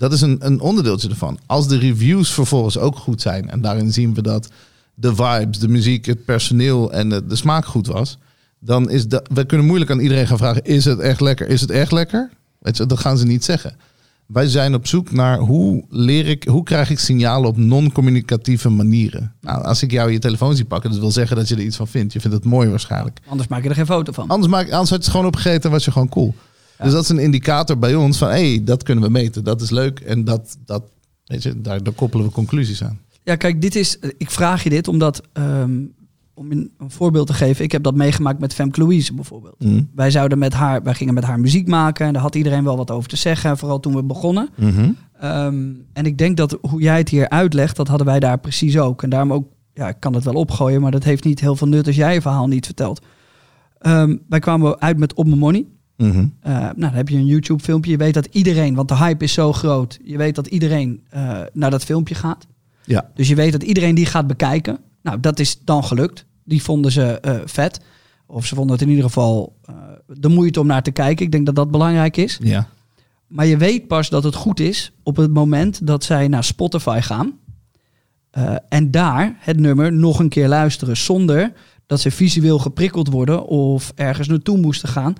Dat is een, een onderdeeltje ervan. Als de reviews vervolgens ook goed zijn, en daarin zien we dat de vibes, de muziek, het personeel en de, de smaak goed was, dan is dat. We kunnen moeilijk aan iedereen gaan vragen: is het echt lekker? Is het echt lekker? Weet je, dat gaan ze niet zeggen. Wij zijn op zoek naar hoe leer ik, hoe krijg ik signalen op non-communicatieve manieren. Nou, als ik jou je telefoon zie pakken, dat wil zeggen dat je er iets van vindt. Je vindt het mooi waarschijnlijk. Anders maak je er geen foto van. Anders, maak, anders had je het gewoon opgegeten en was je gewoon cool. Dus dat is een indicator bij ons van, hé, hey, dat kunnen we meten. Dat is leuk en dat, dat weet je, daar, daar koppelen we conclusies aan. Ja, kijk, dit is. Ik vraag je dit omdat. ehm, om een, een voorbeeld te geven, ik heb dat meegemaakt met Femke Louise bijvoorbeeld. Mhm. Wij zouden met haar, wij gingen met haar muziek maken en daar had iedereen wel wat over te zeggen, vooral toen we begonnen. Mhm. Ehm, en ik denk dat hoe jij het hier uitlegt, dat hadden wij daar precies ook. En daarom ook, ja, ik kan het wel opgooien, maar dat heeft niet heel veel nut als jij je verhaal niet vertelt. Ehm, wij kwamen uit met Op Mijn Money. Mhm. Eh, nou, dan heb je een YouTube filmpje. Je weet dat iedereen, want de hype is zo groot. Je weet dat iedereen eh, naar dat filmpje gaat. Ja. Dus je weet dat iedereen die gaat bekijken. Nou, dat is dan gelukt. Die vonden ze eh, vet. Of ze vonden het in ieder geval de moeite om naar te kijken. Ik denk dat dat belangrijk is. Ja. Maar je weet pas dat het goed is op het moment dat zij naar Spotify gaan. en daar het nummer nog een keer luisteren. Zonder dat ze visueel geprikkeld worden of ergens naartoe moesten gaan.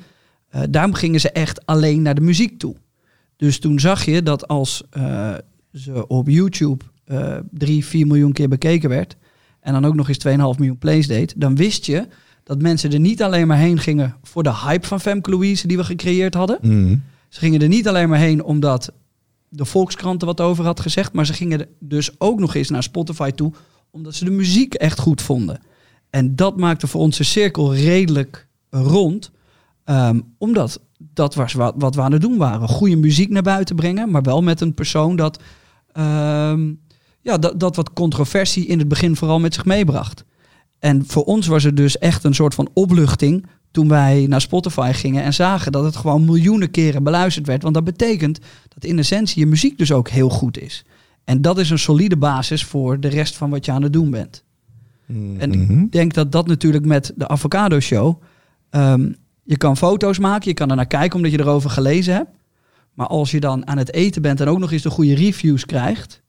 Eh, daarom gingen ze echt alleen naar de muziek toe. Dus toen zag je dat als eh, ze op YouTube eh 3, 4 miljoen keer bekeken werd. En dan ook nog eens 2,5 miljoen plays deed. Dan wist je dat mensen er niet alleen maar heen gingen voor de hype van Femke Louise die we gecreëerd hadden. Mhm. Ze gingen er niet alleen maar heen omdat de Volkskrant er wat over had gezegd, maar ze gingen dus ook nog eens naar Spotify toe omdat ze de muziek echt goed vonden. En dat maakte voor ons de cirkel redelijk rond, ehm, omdat dat was wat, wat we aan het doen waren. Goede muziek naar buiten brengen, maar wel met een persoon dat, ehm, ja, dat, dat wat controversie in het begin vooral met zich meebracht. En voor ons was het dus echt een soort van opluchting toen wij naar Spotify gingen en zagen dat het gewoon miljoenen keren beluisterd werd. Want dat betekent dat in essentie je muziek dus ook heel goed is. En dat is een solide basis voor de rest van wat je aan het doen bent. En Mhm. ik denk dat dat natuurlijk met de Avocado Show. ehm, je kan foto's maken, je kan er naar kijken omdat je erover gelezen hebt. Maar als je dan aan het eten bent en ook nog eens de goede reviews krijgt.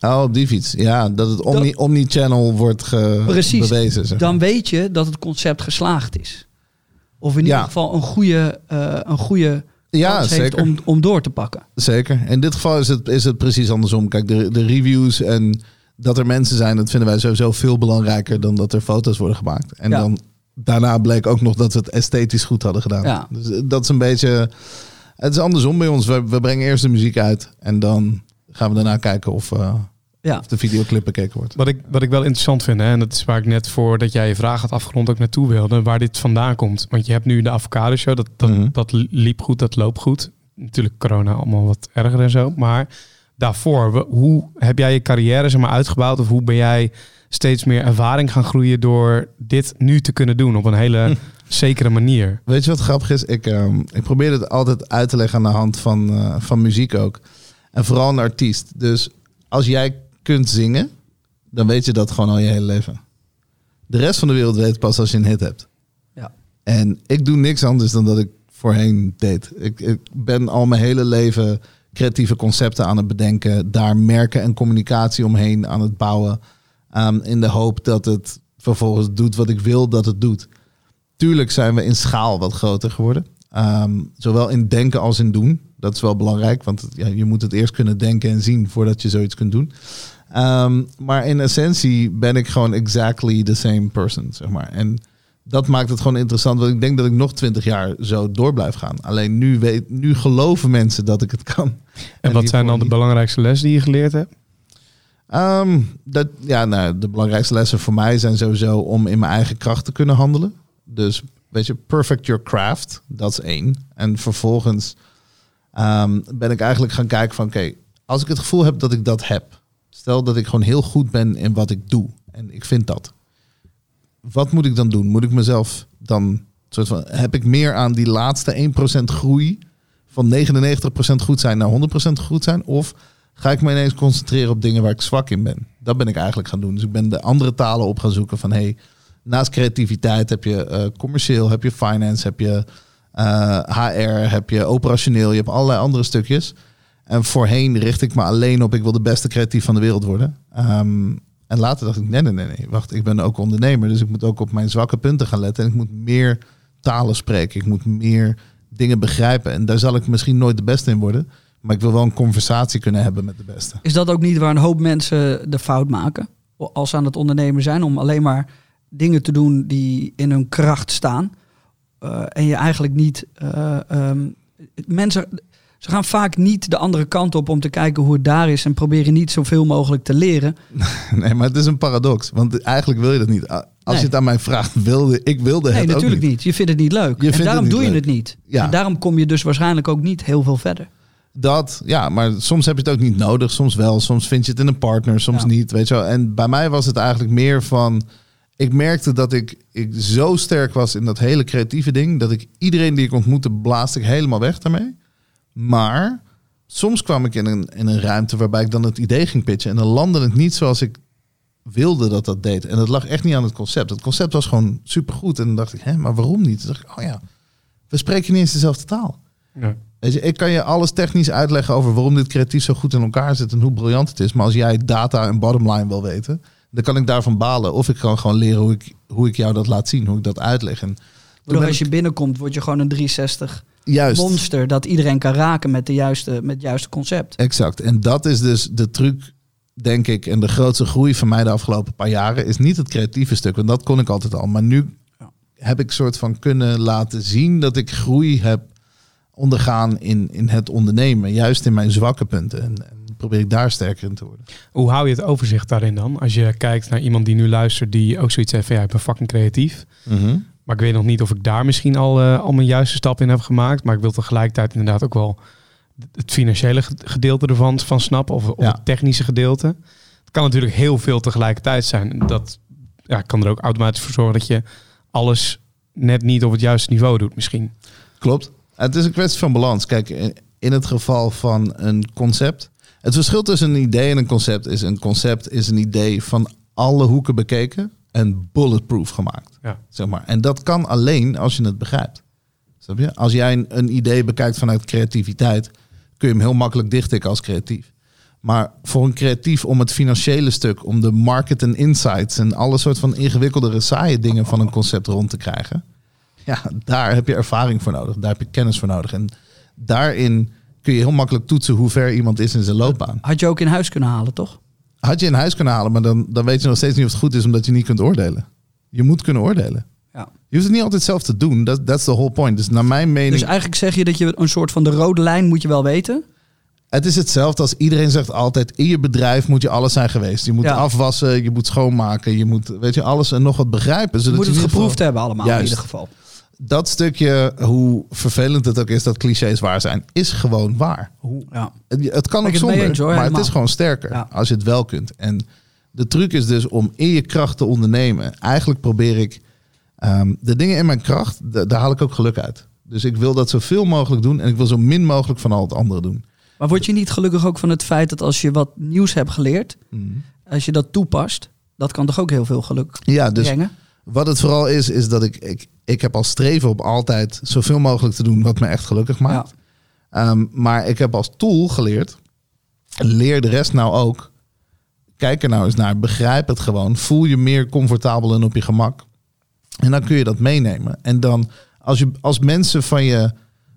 Oh, op die fiets. Ja, dat het omni- omni-channel wordt ge- Precies. bewezen. Zeg. dan weet je dat het concept geslaagd is. Of in Ja. ieder geval een goede, eh, een goede ja, zeker. om, om door te pakken. Zeker. In dit geval is het, is het precies andersom. Kijk, de, de reviews en dat er mensen zijn, dat vinden wij sowieso veel belangrijker dan dat er foto's worden gemaakt. En Ja. dan daarna bleek ook nog dat we het esthetisch goed hadden gedaan. Ja. Dus eh, dat is een beetje. Het is andersom bij ons. We, we brengen eerst de muziek uit en dan gaan we daarna kijken of, eh, Ja. of de videoclip bekeken wordt. Wat ik, wat ik wel interessant vind, hè, en dat is waar ik net voordat jij je vraag had afgerond ook naartoe wilde, waar dit vandaan komt. Want je hebt nu de avocado show, dat, dat, Mhm. dat liep goed, dat loopt goed. Natuurlijk corona allemaal wat erger en zo. Maar daarvoor, we- hoe heb jij je carrière zeg maar, uitgebouwd? Of hoe ben jij steeds meer ervaring gaan groeien door dit nu te kunnen doen op een hele zekere manier? Weet je wat grappig is? Ik, ehm, ik probeer het altijd uit te leggen aan de hand van, eh, van muziek ook. En vooral een artiest. Dus als jij kunt zingen, dan weet je dat gewoon al je hele leven. De rest van de wereld weet pas als je een hit hebt. Ja. En ik doe niks anders dan dat ik voorheen deed. Ik, ik ben al mijn hele leven creatieve concepten aan het bedenken. Daar merken en communicatie omheen aan het bouwen. Ehm, in de hoop dat het vervolgens doet wat ik wil dat het doet. Tuurlijk zijn we in schaal wat groter geworden. Ehm, zowel in denken als in doen. Dat is wel belangrijk, want ja, je moet het eerst kunnen denken en zien voordat je zoiets kunt doen. Ehm, maar in essentie ben ik gewoon exactly the same person, zeg maar. En dat maakt het gewoon interessant, want ik denk dat ik nog twintig jaar zo door blijf gaan. Alleen nu, weet, nu geloven mensen dat ik het kan. En, wat zijn dan de belangrijkste lessen die je geleerd hebt? Ehm, dat, ja, nou, de belangrijkste lessen voor mij zijn sowieso om in mijn eigen kracht te kunnen handelen. Dus weet je, perfect your craft, dat is één. En vervolgens ehm, ben ik eigenlijk gaan kijken van, oké, als ik het gevoel heb dat ik dat heb, stel dat ik gewoon heel goed ben in wat ik doe en ik vind dat, wat moet ik dan doen? Moet ik mezelf dan, soort van, heb ik meer aan die laatste 1% groei van 99% goed zijn naar 100% goed zijn? Of ga ik me ineens concentreren op dingen waar ik zwak in ben? Dat ben ik eigenlijk gaan doen. Dus ik ben de andere talen op gaan zoeken van, hey, naast creativiteit heb je eh, commercieel, heb je finance, heb je eh, HR, heb je operationeel, je hebt allerlei andere stukjes. En voorheen richt ik me alleen op, ik wil de beste creatief van de wereld worden. Ehm, en later dacht ik, nee, nee, nee, nee, wacht, ik ben ook ondernemer, dus ik moet ook op mijn zwakke punten gaan letten. En ik moet meer talen spreken, ik moet meer dingen begrijpen. En daar zal ik misschien nooit de beste in worden. Maar ik wil wel een conversatie kunnen hebben met de beste. Is dat ook niet waar een hoop mensen de fout maken? Als ze aan het ondernemen zijn, om alleen maar dingen te doen die in hun kracht staan. Eh, en je eigenlijk niet. eh, ehm, mensen. Ze gaan vaak niet de andere kant op om te kijken hoe het daar is. En proberen niet zoveel mogelijk te leren. Nee, maar het is een paradox. Want eigenlijk wil je dat niet. Als Nee. je het aan mij vraagt, wilde ik wilde Nee, het ook natuurlijk niet. Je vindt het niet leuk. Je en daarom doe je het niet. Ja. En daarom kom je dus waarschijnlijk ook niet heel veel verder. Dat, ja, maar soms heb je het ook niet nodig. Soms wel, soms vind je het in een partner, soms Ja. niet. Weet je wel. En bij mij was het eigenlijk meer van... Ik merkte dat ik, ik zo sterk was in dat hele creatieve ding... dat ik iedereen die ik ontmoette, blaasde ik helemaal weg daarmee. Maar soms kwam ik in een, in een ruimte waarbij ik dan het idee ging pitchen... en dan landde het niet zoals ik wilde dat dat deed. En dat lag echt niet aan het concept. Het concept was gewoon supergoed. En dan dacht ik, hè, maar waarom niet? Toen dacht ik, oh ja, we spreken niet eens dezelfde taal. Ja. Je, ik kan je alles technisch uitleggen over waarom dit creatief zo goed in elkaar zit en hoe briljant het is. Maar als jij data en bottomline wil weten, dan kan ik daarvan balen. Of ik kan gewoon leren hoe ik, hoe ik jou dat laat zien, hoe ik dat uitleg. En Waardoor als je binnenkomt, word je gewoon een 360 juist, monster dat iedereen kan raken met, de juiste, met het juiste concept. exact. En dat is dus de truc, denk ik, en de grootste groei van mij de afgelopen paar jaren, is niet het creatieve stuk, want dat kon ik altijd al. Maar nu heb ik soort van kunnen laten zien dat ik groei heb ondergaan in, in het ondernemen. Juist in mijn zwakke punten. En, en probeer ik daar sterker in te worden. Hoe hou je het overzicht daarin dan? Als je kijkt naar iemand die nu luistert, die ook zoiets heeft van ja, ik ben fucking creatief. Maar ik weet nog niet of ik daar misschien al, eh, al mijn juiste stap in heb gemaakt. Maar ik wil tegelijkertijd inderdaad ook wel het financiële ge- gedeelte ervan van snappen. Of, of Ja. het technische gedeelte. Het kan natuurlijk heel veel tegelijkertijd zijn. Dat ja, kan er ook automatisch voor zorgen dat je alles net niet op het juiste niveau doet misschien. Klopt. Het is een kwestie van balans. Kijk, in- het geval van een concept. Het verschil tussen een idee en een concept is: een concept is een idee van alle hoeken bekeken en bulletproof gemaakt. Ja. Zeg maar. En dat kan alleen als je het begrijpt. Snap je? Als jij een, een idee bekijkt vanuit creativiteit, kun je hem heel makkelijk dichttikken als creatief. Maar voor een creatief om het financiële stuk, om de market en insights en alle soort van ingewikkeldere saaie dingen van een concept rond te krijgen, ja, daar heb je ervaring voor nodig. Daar heb je kennis voor nodig. En daarin kun je heel makkelijk toetsen hoe ver iemand is in zijn loopbaan. Had je ook in huis kunnen halen, toch? Had je in huis kunnen halen, maar dan, dan weet je nog steeds niet of het goed is, omdat je niet kunt oordelen. Je moet kunnen oordelen. Ja. Je hoeft het niet altijd zelf te doen. Dat that's the whole point. Dus naar mijn mening, Dus eigenlijk zeg je dat je een soort van de rode lijn moet je wel weten. het is hetzelfde als iedereen zegt altijd: in je bedrijf moet je alles zijn geweest. Je moet Ja. afwassen, je moet schoonmaken, je moet, weet je, alles en nog wat begrijpen. Je Zodat moet je het in ieder geproefd geval- hebben allemaal Juist. in ieder geval. Dat stukje, hoe vervelend het ook is dat clichés waar zijn, is gewoon waar. Hoe, Ja. Het, het kan ook zonder, maar het is gewoon sterker Ja. als je het wel kunt. En de truc is dus om in je kracht te ondernemen. Eigenlijk probeer ik ehm, de dingen in mijn kracht, da- daar haal ik ook geluk uit. Dus ik wil dat zoveel mogelijk doen en ik wil zo min mogelijk van al het andere doen. Maar word je niet gelukkig ook van het feit dat als je wat nieuws hebt geleerd, als je dat toepast, dat kan toch ook heel veel geluk Ja, dus brengen? wat het vooral is, is dat ik, ik, ik heb als streven op altijd zoveel mogelijk te doen wat me echt gelukkig maakt. Ehm, maar ik heb als tool geleerd, leer de rest nou ook. Kijk er nou eens naar, begrijp het gewoon. Voel je meer comfortabel en op je gemak. En dan kun je dat meenemen. En dan, als, je, als mensen van je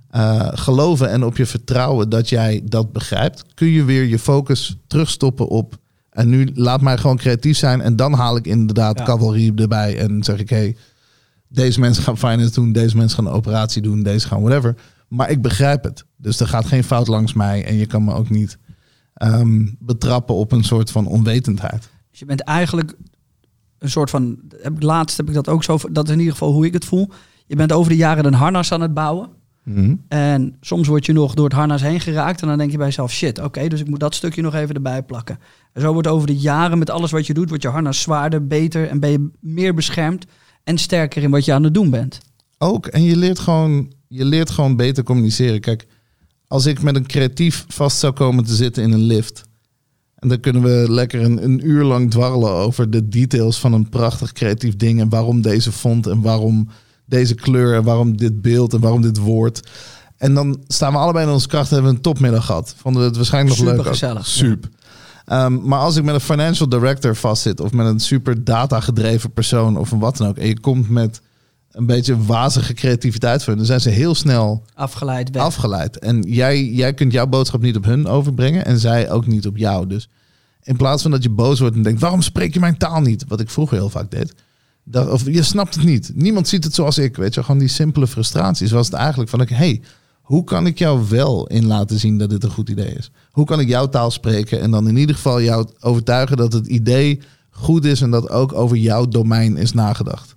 eh, geloven en op je vertrouwen dat jij dat begrijpt, kun je weer je focus terugstoppen op. En nu laat mij gewoon creatief zijn. En dan haal ik inderdaad Ja. cavalerie erbij. En zeg ik, hey, deze mensen gaan finance doen, deze mensen gaan een operatie doen, deze gaan whatever. Maar ik begrijp het. Dus er gaat geen fout langs mij. En je kan me ook niet ehm, betrappen op een soort van onwetendheid. Dus je bent eigenlijk een soort van, heb ik, laatst heb ik dat ook zo, dat is in ieder geval hoe ik het voel. Je bent over de jaren een harnas aan het bouwen. Mhm. En soms word je nog door het harnas heen geraakt. En dan denk je bij jezelf, shit, oké, dus ik moet dat stukje nog even erbij plakken. En zo wordt over de jaren met alles wat je doet, wordt je harnas zwaarder, beter en ben je meer beschermd en sterker in wat je aan het doen bent. Ook. En je leert gewoon, je leert gewoon beter communiceren. Kijk, als ik met een creatief vast zou komen te zitten in een lift. En dan kunnen we lekker een, een uur lang dwarrelen over de details van een prachtig creatief ding. En waarom deze font en waarom deze kleur en waarom dit beeld en waarom dit woord. En dan staan we allebei in onze kracht en hebben we een topmiddag gehad. Vonden we het waarschijnlijk nog leuk. ook. Supergezellig. Super. Ehm, maar als ik met een financial director vastzit of met een super data gedreven persoon of een wat dan ook. En je komt met een beetje wazige creativiteit voor dan zijn ze heel snel Afgeleid weg. afgeleid. En jij, jij kunt jouw boodschap niet op hun overbrengen en zij ook niet op jou. Dus in plaats van dat je boos wordt en denkt, waarom spreek je mijn taal niet? Wat ik vroeger heel vaak deed. Dat, of je snapt het niet. Niemand ziet het zoals ik. Weet je, gewoon die simpele frustraties. Was het eigenlijk van, hey, hoe kan ik jou wel in laten zien dat dit een goed idee is? Hoe kan ik jouw taal spreken en dan in ieder geval jou overtuigen dat het idee goed is en dat ook over jouw domein is nagedacht.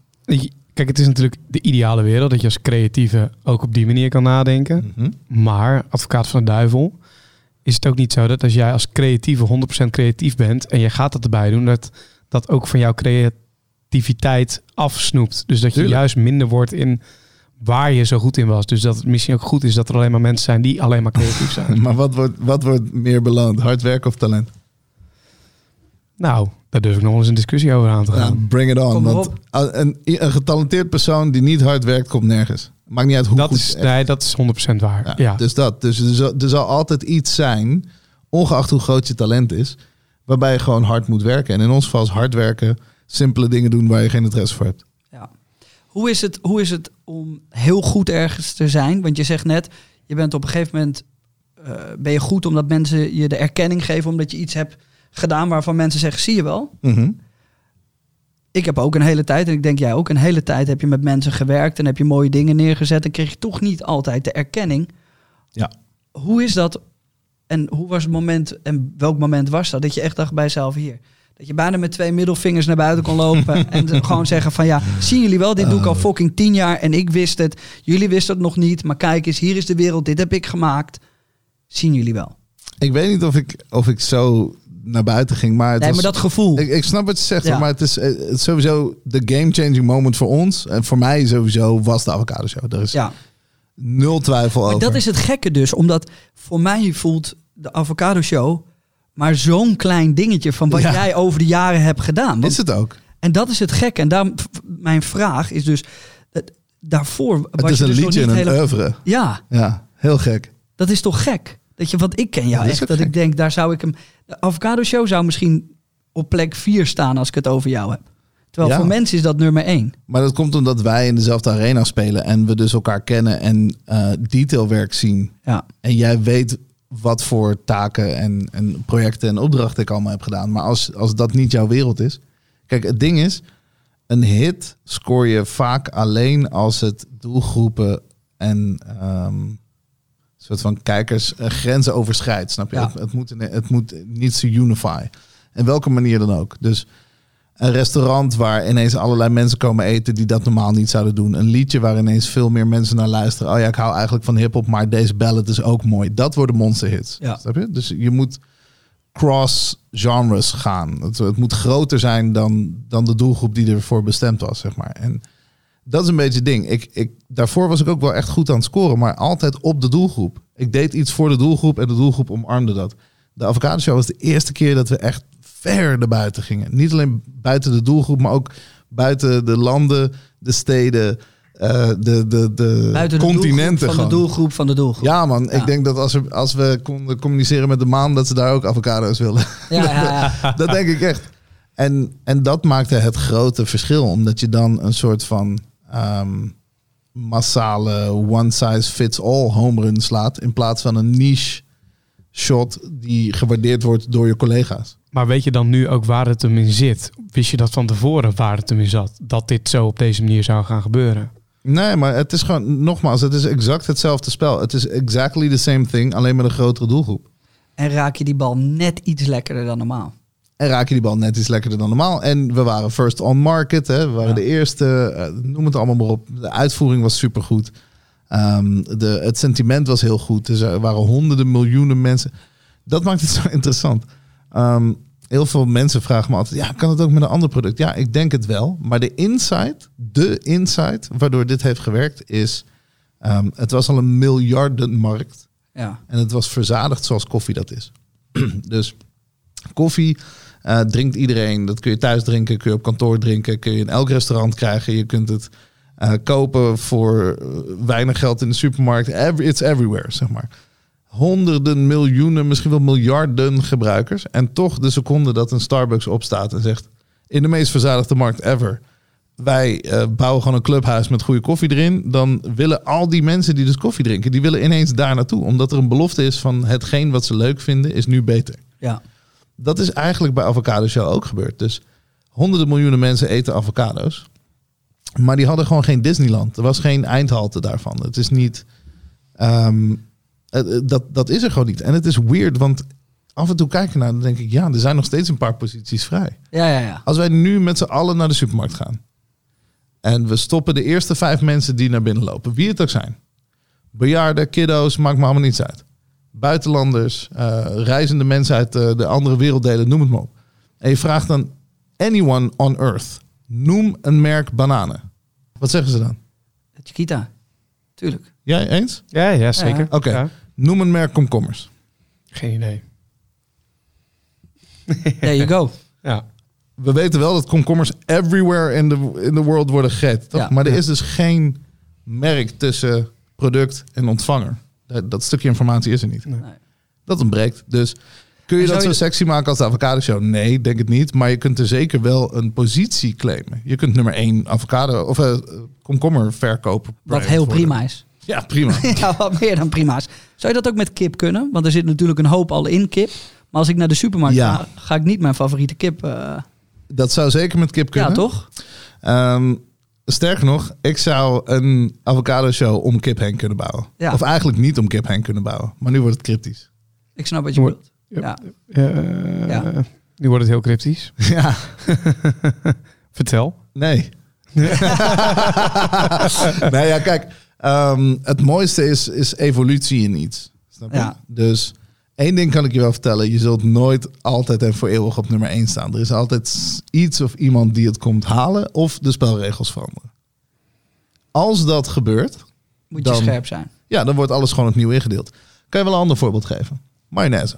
Kijk, het is natuurlijk de ideale wereld dat je als creatieve ook op die manier kan nadenken. Mhm. Maar, advocaat van de duivel, is het ook niet zo dat als jij als creatieve 100% creatief bent en je gaat dat erbij doen, dat dat ook van jouw creativiteit afsnoept. Dus dat je Tuurlijk. juist minder wordt in waar je zo goed in was. Dus dat het misschien ook goed is dat er alleen maar mensen zijn die alleen maar creatief zijn. Maar wat wordt, wat wordt meer beloond? Hard werken of talent? nou, daar durf ik nog wel eens een discussie over aan te Ja, gaan. bring it on. Want op. een, een getalenteerd persoon die niet hard werkt, komt nergens. Maakt niet uit hoe dat, goed is, het nee, dat is 100% waar. Ja, Ja, Dus dat. Dus er zal, er zal altijd iets zijn, ongeacht hoe groot je talent is, waarbij je gewoon hard moet werken. En in ons geval is hard werken, simpele dingen doen waar je geen interesse voor hebt. Hoe, is het, hoe is het om heel goed ergens te zijn? Want je zegt net, je bent op een gegeven moment eh, ben je goed omdat mensen je de erkenning geven omdat je iets hebt gedaan waarvan mensen zeggen, zie je wel. Mhm. Ik heb ook een hele tijd, en ik denk jij ook, een hele tijd heb je met mensen gewerkt en heb je mooie dingen neergezet en kreeg je toch niet altijd de erkenning. Ja. Hoe is dat en hoe was het moment en welk moment was dat dat je echt dacht bij jezelf hier? Dat je bijna met twee middelvingers naar buiten kon lopen en gewoon zeggen van ja, zien jullie wel, dit doe ik al Oh. fucking tien jaar en ik wist het. Jullie wisten het nog niet, maar kijk eens, hier is de wereld, dit heb ik gemaakt. Zien jullie wel. Ik weet niet of ik, of ik zo naar buiten ging, maar het nee, was- maar dat gevoel. Ik, ik snap wat je zegt, Ja. maar het is, eh, het is sowieso de game-changing moment voor ons. En voor mij sowieso was de avocado show. Er is ja. nul twijfel Maar over. dat is het gekke dus, omdat voor mij voelt de avocado show maar zo'n klein dingetje van wat Ja. jij over de jaren hebt gedaan. Want- Is het ook? En dat is het gekke. En daar, mijn vraag is dus, daarvoor Het is je een dus liedje en een hele- oeuvre. Ja, Ja, heel gek. dat is toch gek? Dat je, want ik ken jou echt, ook dat gek. ik denk, daar zou ik hem... De avocado show zou misschien op plek 4 staan als ik het over jou heb. Terwijl Ja. voor mensen is dat nummer 1. Maar dat komt omdat wij in dezelfde arena spelen en we dus elkaar kennen en eh, detailwerk zien. Ja. En jij weet wat voor taken en, en projecten en opdrachten ik allemaal heb gedaan. Maar als, als dat niet jouw wereld is. Kijk, het ding is, een hit scoor je vaak alleen als het doelgroepen en ehm soort van kijkers eh, grenzen overschrijdt. Snap je? Ja. Het, het, moet, het moet niet to unify. En welke manier dan ook. Dus een restaurant waar ineens allerlei mensen komen eten die dat normaal niet zouden doen. Een liedje waar ineens veel meer mensen naar luisteren. Oh ja, ik hou eigenlijk van hip-hop, maar deze ballad is ook mooi. Dat worden monsterhits. Ja. Snap je? Dus je moet cross genres gaan. Het, het moet groter zijn dan, dan de doelgroep die ervoor bestemd was, zeg maar. En dat is een beetje het ding. Ik, ik, daarvoor was ik ook wel echt goed aan het scoren, maar altijd op de doelgroep. Ik deed iets voor de doelgroep en de doelgroep omarmde dat. De Avocado Show was de eerste keer dat we echt ver naar buiten gingen. Niet alleen buiten de doelgroep, maar ook buiten de landen, de steden, eh, de, de, de Buiten de continenten. van gewoon. de doelgroep van de doelgroep. Ja man, Ja. ik denk dat als, er, als we konden communiceren met de maan, dat ze daar ook avocado's willen. ja, ja, ja. dat denk ik echt. En, en dat maakte het grote verschil, omdat je dan een soort van ehm, massale one size fits all home run slaat, in plaats van een niche shot die gewaardeerd wordt door je collega's. Maar weet je dan nu ook waar het hem in zit? Wist je dat van tevoren waar het hem in zat? Dat dit zo op deze manier zou gaan gebeuren? Nee, maar het is gewoon, nogmaals, het is exact hetzelfde spel. Het is exactly the same thing, alleen met een grotere doelgroep. En raak je die bal net iets lekkerder dan normaal. En raak je die bal net iets lekkerder dan normaal. En we waren first on market. Hè. We waren Ja. de eerste. eh, noem het allemaal maar op. De uitvoering was supergoed. Ehm de, het sentiment was heel goed. Dus er waren honderden miljoenen mensen. Dat maakt het zo interessant. Ehm, heel veel mensen vragen me altijd... Ja, kan het ook met een ander product? Ja, ik denk het wel. Maar de insight, de insight waardoor dit heeft gewerkt is... ehm, het was al een miljardenmarkt. Ja. En het was verzadigd zoals koffie dat is. dus koffie eh, drinkt iedereen. Dat kun je thuis drinken, kun je op kantoor drinken, kun je in elk restaurant krijgen. Je kunt het eh, kopen voor eh, weinig geld in de supermarkt. Every, it's everywhere, zeg maar. Honderden, miljoenen, misschien wel miljarden gebruikers. En toch de seconde dat een Starbucks opstaat en zegt... in de meest verzadigde markt ever... wij eh, bouwen gewoon een clubhuis met goede koffie erin... dan willen al die mensen die dus koffie drinken... die willen ineens daar naartoe. Omdat er een belofte is van hetgeen wat ze leuk vinden... is nu beter. Ja. Dat is eigenlijk bij Avocado Show ook gebeurd. Dus honderden miljoenen mensen eten avocado's. Maar die hadden gewoon geen Disneyland. Er was geen eindhalte daarvan. Het is niet... ehm, dat, dat is er gewoon niet. En het is weird, want af en toe kijk naar, dan denk ik, ja, er zijn nog steeds een paar posities vrij. Ja, ja, ja. Als wij nu met z'n allen naar de supermarkt gaan en we stoppen de eerste vijf mensen die naar binnen lopen, wie het ook zijn, bejaarden, kiddo's, maakt me allemaal niets uit. Buitenlanders, eh, reizende mensen uit eh, de andere werelddelen, noem het maar op. En je vraagt dan anyone on earth, noem een merk bananen. Wat zeggen ze dan? Chiquita. Tuurlijk. Jij eens? Ja, ja zeker. Oké. Ja. Noem een merk komkommers. Geen idee. There you go. Ja. We weten wel dat komkommers everywhere in the, in the world worden gegeten, toch? Ja. maar er is dus geen merk tussen product en ontvanger. Dat, dat stukje informatie is er niet. Nee. Dat ontbreekt. Dus kun je dat zo je- sexy maken als de avocado show? Nee, denk het niet. Maar je kunt er zeker wel een positie claimen. Je kunt nummer één avocado of eh komkommer verkopen. Wat heel prima is. Ja, prima. ja, wat meer dan prima is. Zou je dat ook met kip kunnen? Want er zit natuurlijk een hoop al in kip. Maar als ik naar de supermarkt Ja. ga, ga ik niet mijn favoriete kip... eh, dat zou zeker met kip kunnen. ja, toch? Ehm, sterker nog, ik zou een avocado show om kip heen kunnen bouwen. Ja. Of eigenlijk niet om kip heen kunnen bouwen. Maar nu wordt het cryptisch. Ik snap wat je bedoelt. Ja. Eh, Ja. Nu wordt het heel cryptisch. ja, Vertel. nee. nee, ja, kijk. Ehm, het mooiste is, is evolutie in iets. Snap je? Ja. Dus één ding kan ik je wel vertellen. Je zult nooit altijd en voor eeuwig op nummer één staan. Er is altijd iets of iemand die het komt halen of de spelregels veranderen. Als dat gebeurt, Moet je Dan- scherp zijn. ja, dan wordt alles gewoon opnieuw ingedeeld. Kan je wel een ander voorbeeld geven? Mayonaise.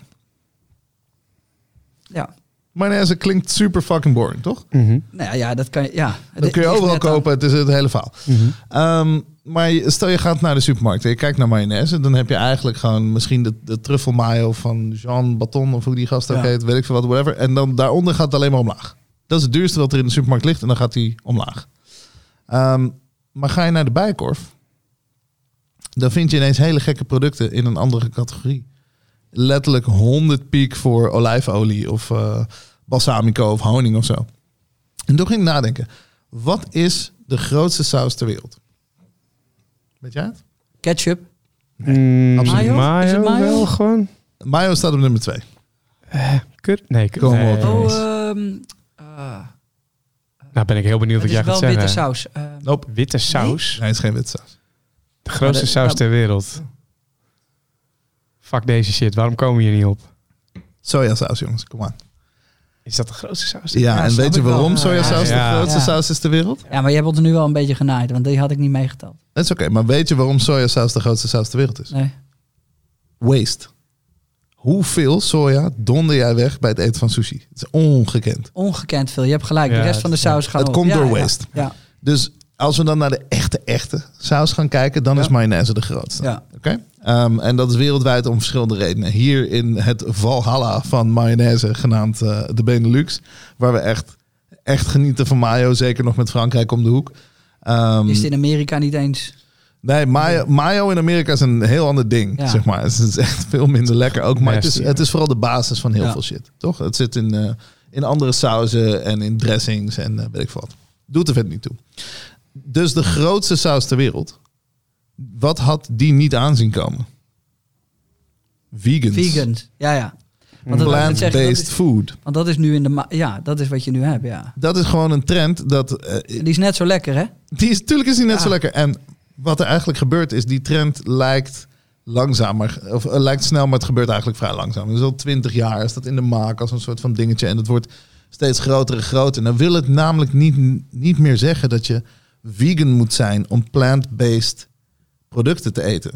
Ja. Mayonaise klinkt super fucking boring, toch? Mhm. Nou ja, ja, dat kan je... Ja. Dat kun je overal kopen, het is het hele verhaal. Mhm. Ehm, maar stel je gaat naar de supermarkt en je kijkt naar mayonaise, dan heb je eigenlijk gewoon misschien de, de truffel mayo van Jean Baton of hoe die gast ook Ja. heet, weet ik veel wat, whatever. En dan daaronder gaat het alleen maar omlaag. Dat is het duurste wat er in de supermarkt ligt en dan gaat die omlaag. Ehm, maar ga je naar de bijenkorf, dan vind je ineens hele gekke producten in een andere categorie. Letterlijk 100 piek voor olijfolie of eh, balsamico of honing of zo. En toen ging ik nadenken, wat is de grootste saus ter wereld? Weet jij het? Ketchup. Mm, Absoluut. Mayo? Is het mayo? wel gewoon? Mayo staat op nummer 2. Kut? Nee, kut. Kom nee. op. Oh, ehm eh, Nou ben ik heel benieuwd het wat is jij wel gaat witte zeggen. saus. Eh, Nope. Witte saus? Nee, het is geen witte saus. De grootste de- saus maar- ter wereld. Fuck deze shit. Waarom komen we hier niet op? Sojasaus, jongens. Kom aan. Is dat de grootste saus? Ja, Ja, en weet je waarom Ja, sojasaus ja. de grootste Ja. saus is ter wereld? ja, maar je hebt ons nu wel een beetje genaaid, want die had ik niet meegeteld. Dat is oké, maar weet je waarom sojasaus de grootste saus ter wereld is? Nee. Waste. Hoeveel soja donder jij weg bij het eten van sushi? Het is ongekend. Ongekend veel. Je hebt gelijk. De rest van de saus gaat Het op. komt Ja, door waste. Ja, Dus als we dan naar de echte, echte saus gaan kijken, dan Ja. is mayonaise de grootste. ja. Oké? Ehm, en dat is wereldwijd om verschillende redenen. Hier in het Valhalla van mayonaise, genaamd eh, de Benelux, waar we echt, echt genieten van mayo, zeker nog met Frankrijk om de hoek. Ehm, Is het in Amerika niet eens... nee, mayo, mayo in Amerika is een heel ander ding, Ja. zeg maar. Het is echt veel minder lekker ook, maar het is, het is vooral de basis van heel Ja. veel shit, toch? Het zit in, eh, in andere sauzen en in dressings en eh, weet ik wat. Doet er verder niet toe. Dus de grootste saus ter wereld, wat had die niet aanzien komen? Vegans. Vegan. Ja, ja. Dat, dat, dat Plant-based food. want dat is nu in de... Ja, dat is wat je nu hebt, ja. Dat is gewoon een trend dat... eh, Die is net zo lekker, hè? die is, tuurlijk is die net Ja. zo lekker. En wat er eigenlijk gebeurt is, die trend lijkt langzamer. Of eh, lijkt snel, maar het gebeurt eigenlijk vrij langzaam. Dus al twintig jaar is dat in de maak als een soort van dingetje. En het wordt steeds groter en groter. En dan wil het namelijk niet, niet meer zeggen dat je vegan moet zijn om plant-based producten te eten.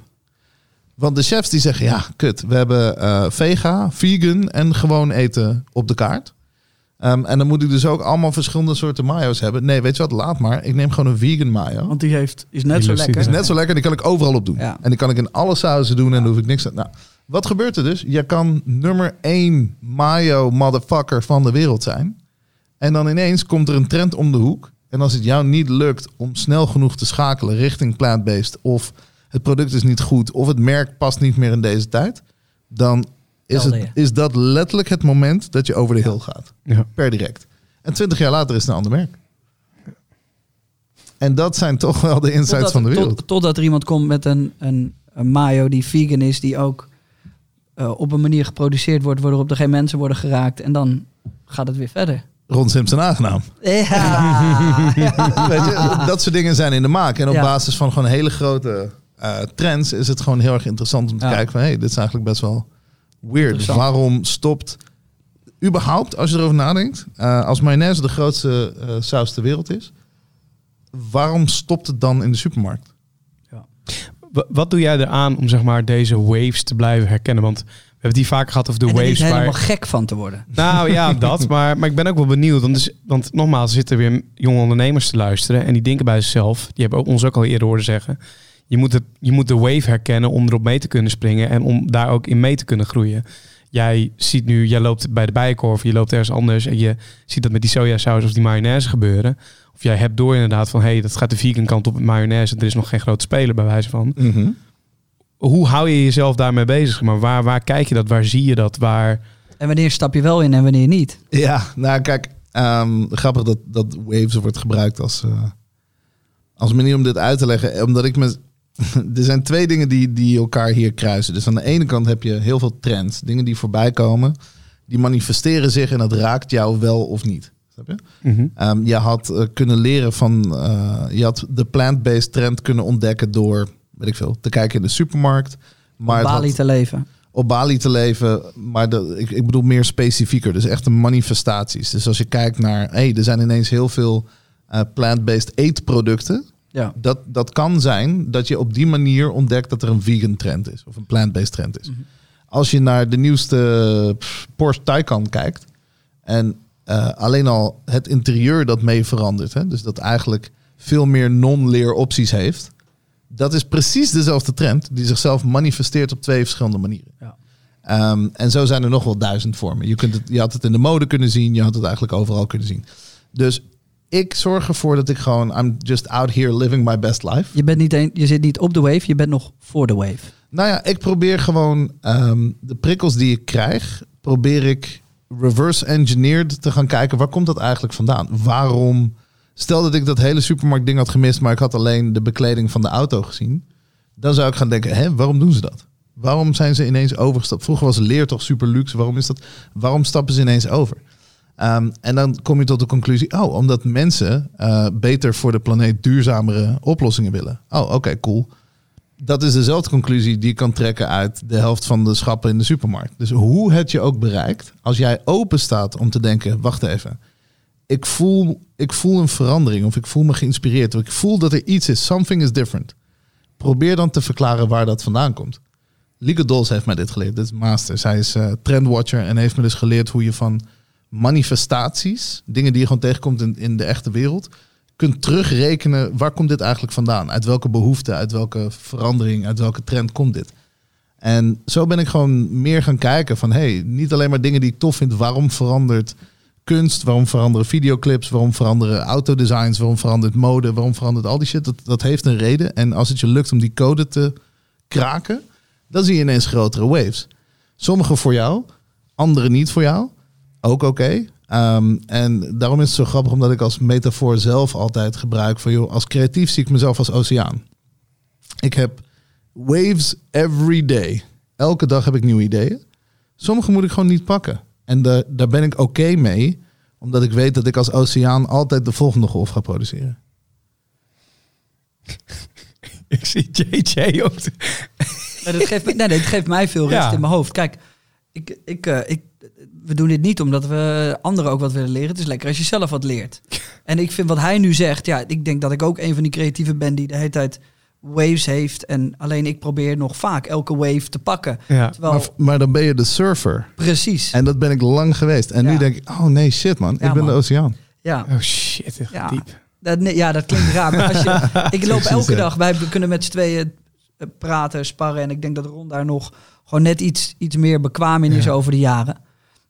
Want de chefs die zeggen, ja, kut, we hebben eh, vega, vegan en gewoon eten op de kaart. Ehm, en dan moet ik dus ook allemaal verschillende soorten mayo's hebben. Nee, weet je wat, laat maar. Ik neem gewoon een vegan mayo. Want die heeft, is net Die zo lekker. Is net zo lekker, die kan ik overal op doen. Ja. En die kan ik in alle sauzen doen en dan hoef ik niks aan. Nou, wat gebeurt er dus? Je kan nummer één mayo motherfucker van de wereld zijn. En dan ineens komt er een trend om de hoek. En als het jou niet lukt om snel genoeg te schakelen richting plant-based... of het product is niet goed of het merk past niet meer in deze tijd... dan is, het, is dat letterlijk het moment dat je over de hill gaat. Ja. Per direct. En twintig jaar later is het een ander merk. En dat zijn toch wel de insights Totdat- van de wereld. Tot, totdat er iemand komt met een, een, een mayo die vegan is, die ook eh, op een manier geproduceerd wordt waarop er geen mensen worden geraakt. En dan gaat het weer verder. Ron Simpson aangenaam. Ja. Weet je, dat soort dingen zijn in de maak. En op Ja. basis van gewoon hele grote eh, trends is het gewoon heel erg interessant om te Ja. kijken van... hé, hey, dit is eigenlijk best wel weird. Interessant. Waarom stopt... überhaupt, als je erover nadenkt... eh, als mayonaise de grootste eh, saus ter wereld is... waarom stopt het dan in de supermarkt? Wa- Wat doe jij eraan om zeg maar deze waves te blijven herkennen? Want hebben het hier vaak gehad over de en waves helemaal waar... gek van te worden. Nou ja, dat. Maar, maar ik ben ook wel benieuwd. Want, dus, want nogmaals, er zitten weer jonge ondernemers te luisteren. En die denken bij zichzelf, die hebben ook, ons ook al eerder horen zeggen. Je moet, de, je moet de wave herkennen om erop mee te kunnen springen. En om daar ook in mee te kunnen groeien. Jij ziet nu, jij loopt bij de bijenkorf, je loopt ergens anders. En je ziet dat met die sojasaus of die mayonaise gebeuren. Of jij hebt door inderdaad van, hé, hey, dat gaat de vegan kant op met mayonaise. Er is nog geen grote speler bij wijze van. Hoe hou je jezelf daarmee bezig? Maar waar, waar kijk je dat? Waar zie je dat? Waar... En wanneer stap je wel in en wanneer niet? Ja, nou kijk, ehm, grappig dat, dat Waves wordt gebruikt als, eh, als manier om dit uit te leggen. Omdat ik me. Er zijn twee dingen die, die elkaar hier kruisen. Dus aan de ene kant heb je heel veel trends, dingen die voorbij komen. Die manifesteren zich en dat raakt jou wel of niet. Snap je? Ehm, je had eh, kunnen leren van. eh, je had de plant-based trend kunnen ontdekken door, weet ik veel, te kijken in de supermarkt. Maar Op Bali had- te leven. op Bali te leven, maar de, ik, ik bedoel meer specifieker. Dus echte manifestaties. Dus als je kijkt naar, hey, er zijn ineens heel veel eh, plant-based eetproducten. Ja. Dat, dat kan zijn dat je op die manier ontdekt dat er een vegan trend is of een plant-based trend is. Als je naar de nieuwste Porsche Taycan kijkt en eh, alleen al het interieur dat mee verandert, hè, dus dat eigenlijk veel meer non-leer opties heeft, dat is precies dezelfde trend die zichzelf manifesteert op twee verschillende manieren. Ja. Ehm, en zo zijn er nog wel duizend vormen. Je, kunt het, je had het in de mode kunnen zien, je had het eigenlijk overal kunnen zien. Dus ik zorg ervoor dat ik gewoon, I'm just out here living my best life. Je, bent niet een, je zit niet op de wave, je bent nog voor de wave. Nou ja, ik probeer gewoon ehm, de prikkels die ik krijg, probeer ik reverse engineered te gaan kijken, waar komt dat eigenlijk vandaan? Waarom, stel dat ik dat hele supermarkt ding had gemist, maar ik had alleen de bekleding van de auto gezien, dan zou ik gaan denken, hè, waarom doen ze dat? Waarom zijn ze ineens overgestapt? Vroeger was leer toch super luxe, waarom is dat? Waarom stappen ze ineens over? Ehm, en dan kom je tot de conclusie, oh, omdat mensen eh, beter voor de planeet duurzamere oplossingen willen. Oh, oké, cool dat is dezelfde conclusie die je kan trekken uit de helft van de schappen in de supermarkt. Dus hoe het je ook bereikt, als jij open staat om te denken, wacht even, ik voel, ik voel een verandering of ik voel me geïnspireerd of ik voel dat er iets is, something is different. Probeer dan te verklaren waar dat vandaan komt. Lieke Dols heeft mij dit geleerd, dit is master. Zij is eh, trendwatcher en heeft me dus geleerd hoe je van manifestaties, dingen die je gewoon tegenkomt in, in de echte wereld, kunt terugrekenen waar komt dit eigenlijk vandaan? Uit welke behoefte, uit welke verandering, uit welke trend komt dit? En zo ben ik gewoon meer gaan kijken van hey, niet alleen maar dingen die ik tof vind, waarom verandert kunst, waarom veranderen videoclips, waarom veranderen autodesigns, waarom verandert mode, waarom verandert al die shit? Dat, dat heeft een reden. En als het je lukt om die code te kraken, dan zie je ineens grotere waves. Sommige voor jou, andere niet voor jou. Ook oké. Um, en daarom is het zo grappig, omdat ik als metafoor zelf altijd gebruik van, joh, als creatief zie ik mezelf als oceaan. Ik heb waves every day. Elke dag heb ik nieuwe ideeën. Sommige moet ik gewoon niet pakken. En de, daar ben ik oké mee, omdat ik weet dat ik als oceaan altijd de volgende golf ga produceren. Ik zie JJ ook. Nee, dat, geeft, nee, dat geeft mij veel rust Ja. in mijn hoofd. Kijk, ik, ik, eh, ik, we doen dit niet omdat we anderen ook wat willen leren. Het is lekker als je zelf wat leert. En ik vind wat hij nu zegt, ja, ik denk dat ik ook een van die creatieven ben die de hele tijd waves heeft. En alleen ik probeer nog vaak elke wave te pakken. Ja. Terwijl, Maar, maar dan ben je de surfer. precies. En dat ben ik lang geweest. En nu denk ik, oh nee, shit man, Ja, ik ben man. de oceaan. Ja, Oh shit, echt Ja. diep. dat, nee, ja, dat klinkt raar. Maar als je, ik loop elke dag, wij kunnen met z'n tweeën eh, praten, sparren. En ik denk dat Ron daar nog gewoon net iets, iets meer bekwaam in is over de jaren.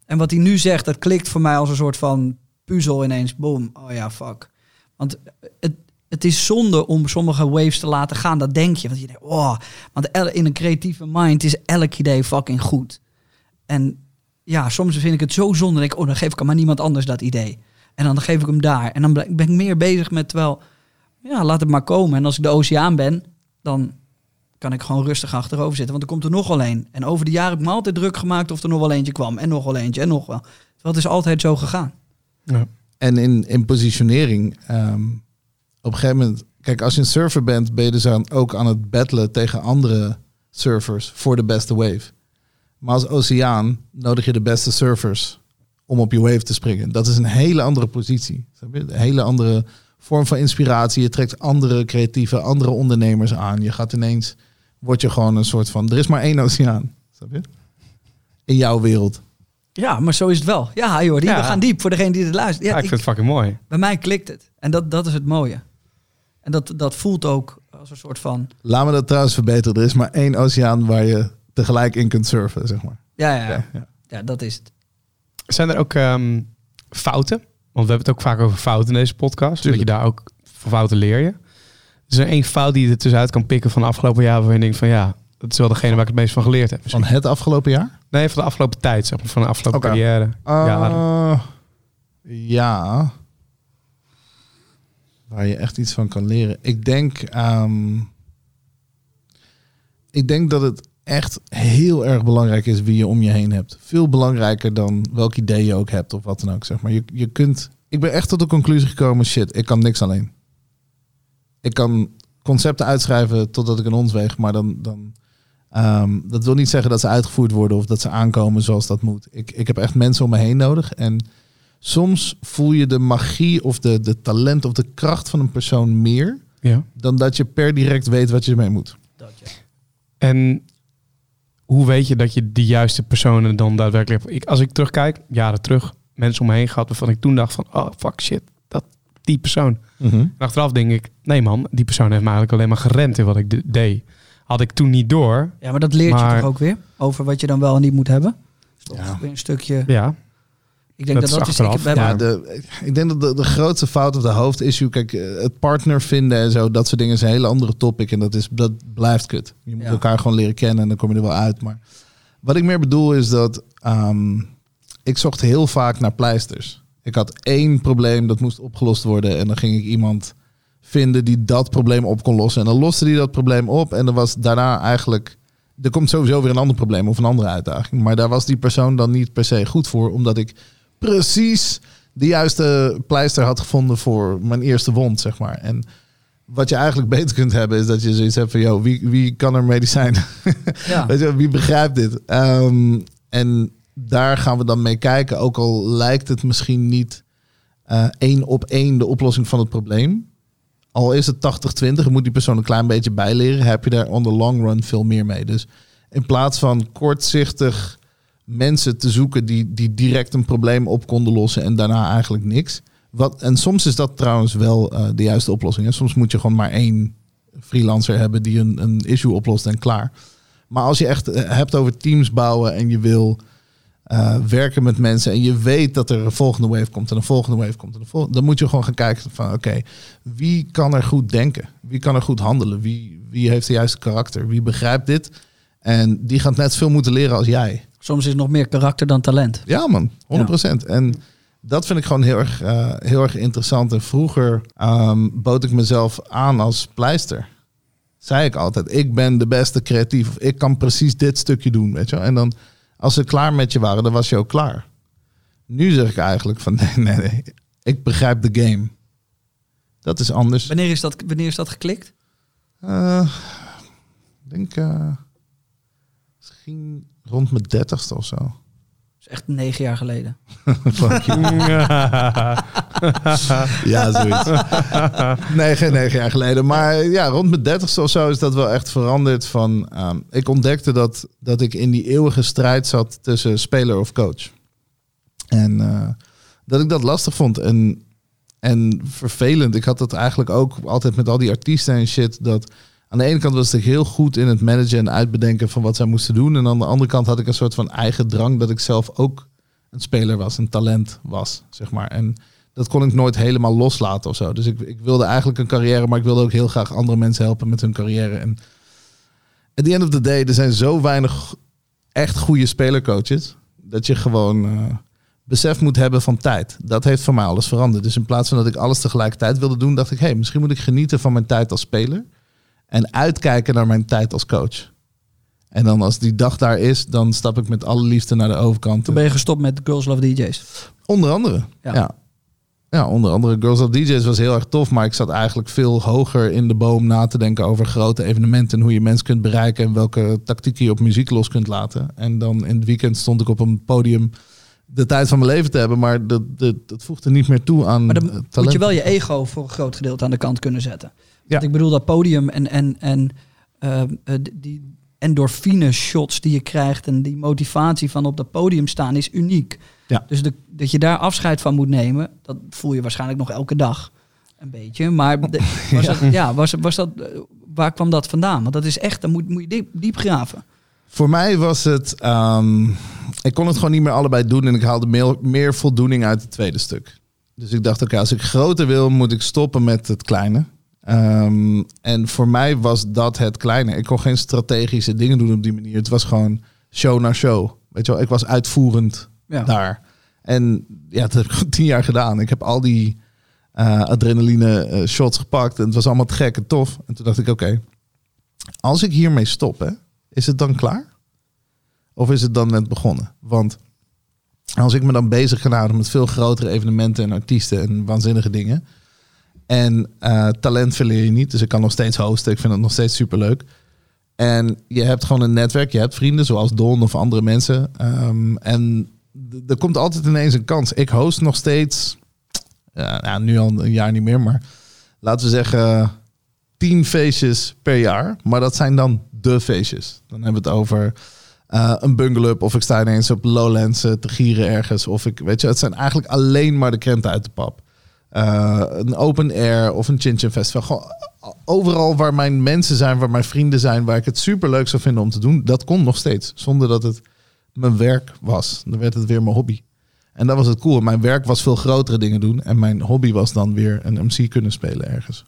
En wat hij nu zegt, dat klikt voor mij als een soort van puzzel ineens. Boom. Oh ja, fuck. Want het, het is zonde om sommige waves te laten gaan. Dat denk je. Want je denkt, oh. Want in een creatieve mind is elk idee fucking goed. En ja, soms vind ik het zo zonde. Denk ik, oh, dan geef ik hem aan niemand anders dat idee. En dan geef ik hem daar. En dan ben ben ik meer bezig met wel, ja, laat het maar komen. En als ik de oceaan ben, dan kan ik gewoon rustig achterover zitten. Want er komt er nog wel een. En over de jaren heb ik me altijd druk gemaakt of er nog wel eentje kwam. En nog wel eentje en nog wel. Dat is altijd zo gegaan. Ja. En in, in positionering, ehm, op een gegeven moment, kijk, als je een surfer bent, ben je dus aan, ook aan het battlen tegen andere surfers voor de beste wave. Maar als oceaan nodig je de beste surfers om op je wave te springen. Dat is een hele andere positie. snap je? Een hele andere vorm van inspiratie. Je trekt andere creatieve, andere ondernemers aan. Je gaat ineens, word je gewoon een soort van, er is maar één oceaan. Snap je? In jouw wereld. Ja, maar zo is het wel. Ja, joh, die, Ja. we gaan diep voor degene die het luistert. Ja, Ja, ik ik- vind het fucking mooi. bij mij klikt het. En dat, dat is het mooie. En dat, dat voelt ook als een soort van... Laat me dat trouwens verbeteren. Er is maar één oceaan waar je tegelijk in kunt surfen, zeg maar. Ja, ja, ja. Ja, dat is het. Zijn er ook ehm, fouten? Want we hebben het ook vaak over fouten in deze podcast. Dat je daar ook van fouten leer je. Is er één fout die je er tussenuit kan pikken van de afgelopen jaar... waar je denkt van ja, dat is wel degene waar ik het meest van geleerd heb. Van het afgelopen jaar? Nee, van de afgelopen tijd, zeg maar. Van de afgelopen carrière. Ja, Uh, ja. Waar je echt iets van kan leren. Ik denk, ehm, ik denk dat het echt heel erg belangrijk is wie je om je heen hebt. Veel belangrijker dan welk idee je ook hebt of wat dan ook. Zeg maar. je, je kunt, ik ben echt tot de conclusie gekomen, shit, ik kan niks alleen. Ik kan concepten uitschrijven totdat ik een ons weeg, maar dan, dan Ehm, dat wil niet zeggen dat ze uitgevoerd worden of dat ze aankomen zoals dat moet. Ik, ik heb echt mensen om me heen nodig. En soms voel je de magie of de, de talent of de kracht van een persoon meer ja. dan dat je per direct weet wat je ermee moet. Dat, ja. En hoe weet je dat je die juiste personen dan daadwerkelijk hebt? Ik, als ik terugkijk, jaren terug, mensen om me heen gehad waarvan ik toen dacht van, oh fuck shit, dat, die persoon. En achteraf denk ik, nee man, die persoon heeft me eigenlijk alleen maar gerend in wat ik de- deed. Had ik toen niet door, ja, maar dat leert Maar- je toch ook weer? Over wat je dan wel en niet moet hebben? Toch Ja. weer een stukje... ja, Ik denk Dat dat is dat is... Ik, achteraf, we hebben- Ja, de, ik denk dat de, de grootste fout of de hoofdissue, kijk, eh, het partner vinden en zo, dat soort dingen is een hele andere topic en dat, is, dat blijft kut. Je moet Ja. elkaar gewoon leren kennen en dan kom je er wel uit. Maar wat ik meer bedoel is dat ehm, ik zocht heel vaak naar pleisters. Ik had één probleem dat moest opgelost worden en dan ging ik iemand vinden die dat probleem op kon lossen. En dan loste die dat probleem op en dan was daarna eigenlijk... Er komt sowieso weer een ander probleem of een andere uitdaging. Maar daar was die persoon dan niet per se goed voor, omdat ik precies de juiste pleister had gevonden voor mijn eerste wond, zeg maar. En wat je eigenlijk beter kunt hebben, is dat je zoiets hebt van, joh, wie, wie kan er medicijn? ja. Weet je, wie begrijpt dit? Ehm, en daar gaan we dan mee kijken. Ook al lijkt het misschien niet eh, één op één de oplossing van het probleem. Al is het 80-20, moet die persoon een klein beetje bijleren. Heb je daar on the long run veel meer mee. Dus in plaats van kortzichtig mensen te zoeken die, die direct een probleem op konden lossen en daarna eigenlijk niks. Wat, en soms is dat trouwens wel eh, de juiste oplossing. Hè. Soms moet je gewoon maar één freelancer hebben die een, een issue oplost en klaar. Maar als je echt eh, hebt over teams bouwen en je wil eh, werken met mensen en je weet dat er een volgende wave komt en een volgende wave komt en een volgende, dan moet je gewoon gaan kijken van oké, wie kan er goed denken? Wie kan er goed handelen? Wie, wie heeft de juiste karakter? Wie begrijpt dit? En die gaat net veel moeten leren als jij. Soms is het nog meer karakter dan talent. Ja man, 100%. En dat vind ik gewoon heel erg, eh, heel erg interessant. En vroeger ehm, bood ik mezelf aan als pleister. Zei ik altijd, ik ben de beste creatief. Of ik kan precies dit stukje doen, weet je wel. En dan, als ze klaar met je waren, dan was je ook klaar. Nu zeg ik eigenlijk van, nee, nee, nee. Ik begrijp de game. Dat is anders. Wanneer is dat, wanneer is dat geklikt? Eh, ik denk eh, misschien rond mijn dertigste of zo. Dat is echt negen jaar geleden. Ja, zoiets. Nee, geen negen jaar geleden. Maar ja, rond mijn dertigste of zo is dat wel echt veranderd. Van, ehm, ik ontdekte dat, dat ik in die eeuwige strijd zat tussen speler of coach. En eh, dat ik dat lastig vond. En, en vervelend. Ik had dat eigenlijk ook altijd met al die artiesten en shit. Dat aan de ene kant was ik heel goed in het managen en uitbedenken van wat zij moesten doen. En aan de andere kant had ik een soort van eigen drang dat ik zelf ook een speler was, een talent was, zeg maar. En dat kon ik nooit helemaal loslaten of zo. Dus ik, ik wilde eigenlijk een carrière, maar ik wilde ook heel graag andere mensen helpen met hun carrière. En at the end of the day, er zijn zo weinig echt goede spelercoaches, dat je gewoon eh, besef moet hebben van tijd. Dat heeft voor mij alles veranderd. Dus in plaats van dat ik alles tegelijkertijd wilde doen, dacht ik, hé, hey, misschien moet ik genieten van mijn tijd als speler. En uitkijken naar mijn tijd als coach. En dan als die dag daar is, dan stap ik met alle liefde naar de overkant. Toen ben je gestopt met Girls Love DJ's. Onder andere. Ja. Ja. ja. onder andere Girls of DJ's was heel erg tof. Maar ik zat eigenlijk veel hoger in de boom na te denken over grote evenementen. En hoe je mensen kunt bereiken. En welke tactieken je op muziek los kunt laten. En dan in het weekend stond ik op een podium de tijd van mijn leven te hebben. Maar dat, dat, dat voegde niet meer toe aan Maar dan talent. moet je wel je ego voor een groot gedeelte aan de kant kunnen zetten. Want ik bedoel dat podium en, en, en eh, eh, die endorfine shots die je krijgt en die motivatie van op dat podium staan is uniek. Ja. Dus de, dat je daar afscheid van moet nemen, dat voel je waarschijnlijk nog elke dag een beetje. Maar de- was, Ja. Dat, ja, was, was dat, eh, waar kwam dat vandaan? Want dat is echt, dan moet, moet je diep, diep graven. Voor mij was het. ehm, ik kon het gewoon niet meer allebei doen. En ik haalde meer, meer voldoening uit het tweede stuk. Dus ik dacht, oké, als ik groter wil, moet ik stoppen met het kleine. Ehm, en voor mij was dat het kleine. Ik kon geen strategische dingen doen op die manier. Het was gewoon show naar show. Weet je wel, ik was uitvoerend Ja. daar. En ja, dat heb ik tien jaar gedaan. Ik heb al die eh, adrenaline eh, shots gepakt. En het was allemaal te gek en tof. En toen dacht ik, oké, als ik hiermee stop, hè, is het dan klaar? Of is het dan net begonnen? Want als ik me dan bezig ga houden met veel grotere evenementen en artiesten en waanzinnige dingen. En eh, talent verleer je niet. Dus ik kan nog steeds hosten. Ik vind het nog steeds superleuk. En je hebt gewoon een netwerk. Je hebt vrienden zoals Don of andere mensen. Ehm, en er komt altijd ineens een kans. Ik host nog steeds, ja, nu al een jaar niet meer, maar laten we zeggen tien feestjes per jaar. Maar dat zijn dan de feestjes. Dan hebben we het over eh, een bungalow of ik sta ineens op Lowlands te gieren ergens. Of ik, weet je, het zijn eigenlijk alleen maar de krenten uit de pap. Eh, een open air of een Chin Chin Festival. Gewoon overal waar mijn mensen zijn, waar mijn vrienden zijn, waar ik het super leuk zou vinden om te doen. Dat kon nog steeds, zonder dat het mijn werk was. Dan werd het weer mijn hobby. En dat was het cool. Mijn werk was veel grotere dingen doen. En mijn hobby was dan weer een MC kunnen spelen ergens.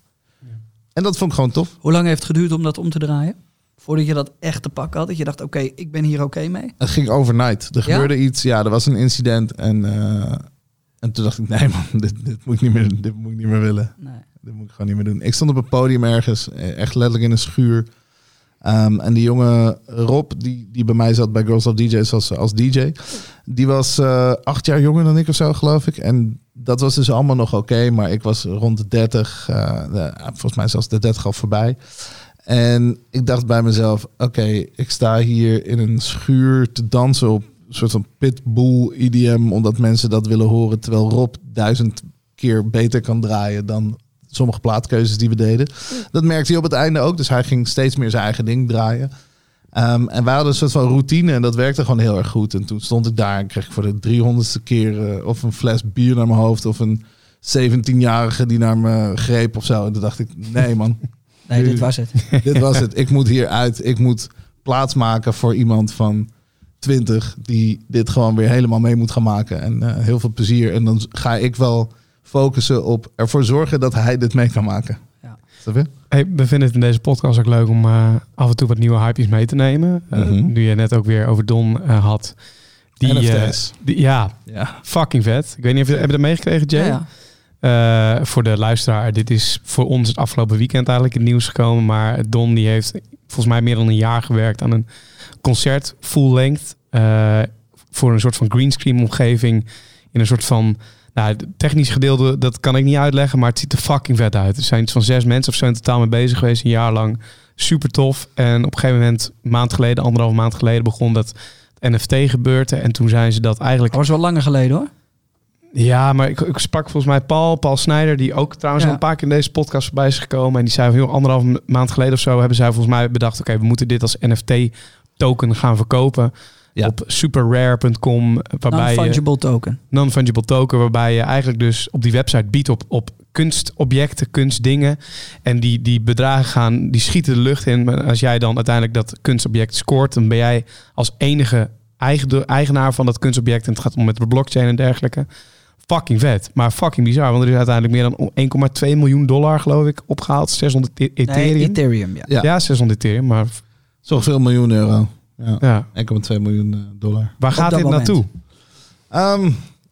En dat vond ik gewoon tof. Hoe lang heeft het geduurd om dat om te draaien? Voordat je dat echt te pakken had. Dat je dacht, oké, ik ben hier oké mee. Het ging overnight. Er Ja? gebeurde iets. Ja, er was een incident. En, eh, en toen dacht ik, nee man, dit, dit, moet ik niet meer, dit moet ik niet meer willen. Nee. Dit moet ik gewoon niet meer doen. Ik stond op een podium ergens, eh, echt letterlijk in een schuur. Ehm, en die jonge Rob, die, die bij mij zat bij Girls of DJ's als, als DJ, die was eh, acht jaar jonger dan ik of zo, geloof ik. En dat was dus allemaal nog oké, maar ik was rond de 30, eh, de- volgens mij zelfs de 30 al voorbij. En ik dacht bij mezelf, oké, ik sta hier in een schuur te dansen op soort van pitbull IDM, omdat mensen dat willen horen, terwijl Rob duizend keer beter kan draaien dan sommige plaatkeuzes die we deden. Dat merkte hij op het einde ook, dus hij ging steeds meer zijn eigen ding draaien. Ehm, en wij hadden een soort van routine en dat werkte gewoon heel erg goed. En toen stond ik daar en kreeg ik voor de 300ste keer eh, of een fles bier naar mijn hoofd of een 17-jarige die naar me greep of zo. En toen dacht ik, nee man, Nee, Nu- dit was het. dit was het. Ik moet hier uit. Ik moet plaatsmaken voor iemand van 20 die dit gewoon weer helemaal mee moet gaan maken. En eh, heel veel plezier. En dan ga ik wel focussen op ervoor zorgen dat hij dit mee kan maken. Ja. Snap je? Hey, we vinden het in deze podcast ook leuk om eh, af en toe wat nieuwe hype's mee te nemen. Eh, Mhm. Nu je net ook weer over Don had. Die, eh, die, ja, Ja. fucking vet. Ik weet niet of je heb je dat meegekregen, Jay? Ja, ja. Eh, voor de luisteraar, dit is voor ons het afgelopen weekend eigenlijk in het nieuws gekomen. Maar Don die heeft volgens mij meer dan een jaar gewerkt aan een concert full length. eh, voor een soort van greenscreen omgeving. In een soort van, nou technisch gedeelte, dat kan ik niet uitleggen. Maar het ziet er fucking vet uit. Er zijn iets van zes mensen of zo in totaal mee bezig geweest, een jaar lang. Super tof. En op een gegeven moment, maand geleden, anderhalve maand geleden, begon dat NFT gebeurde. En toen zijn ze dat eigenlijk Dat was wel langer geleden hoor. Ja, maar ik, ik sprak volgens mij Paul, Paul Snijder, die ook trouwens Ja. al een paar keer in deze podcast voorbij is gekomen. En die zei heel anderhalf ma- maand geleden of zo hebben zij volgens mij bedacht, oké, we moeten dit als NFT-token gaan verkopen. Ja. Op superrare.com, waarbij je Non-fungible token. non-fungible token, waarbij je eigenlijk dus op die website biedt op, op kunstobjecten, kunstdingen. En die, die bedragen gaan, die schieten de lucht in. Maar als jij dan uiteindelijk dat kunstobject scoort, dan ben jij als enige eigen, eigenaar van dat kunstobject. En het gaat om met de blockchain en dergelijke. Fucking vet, maar fucking bizar. Want er is uiteindelijk meer dan 1,2 miljoen dollar, geloof ik, opgehaald. 600 e- Ethereum. Nee, Ethereum, ja. Ja. ja. 600 Ethereum, maar Zoveel miljoen euro. Ja. ja. 1,2 miljoen eh, dollar. waar gaat dit moment. naartoe? Ehm,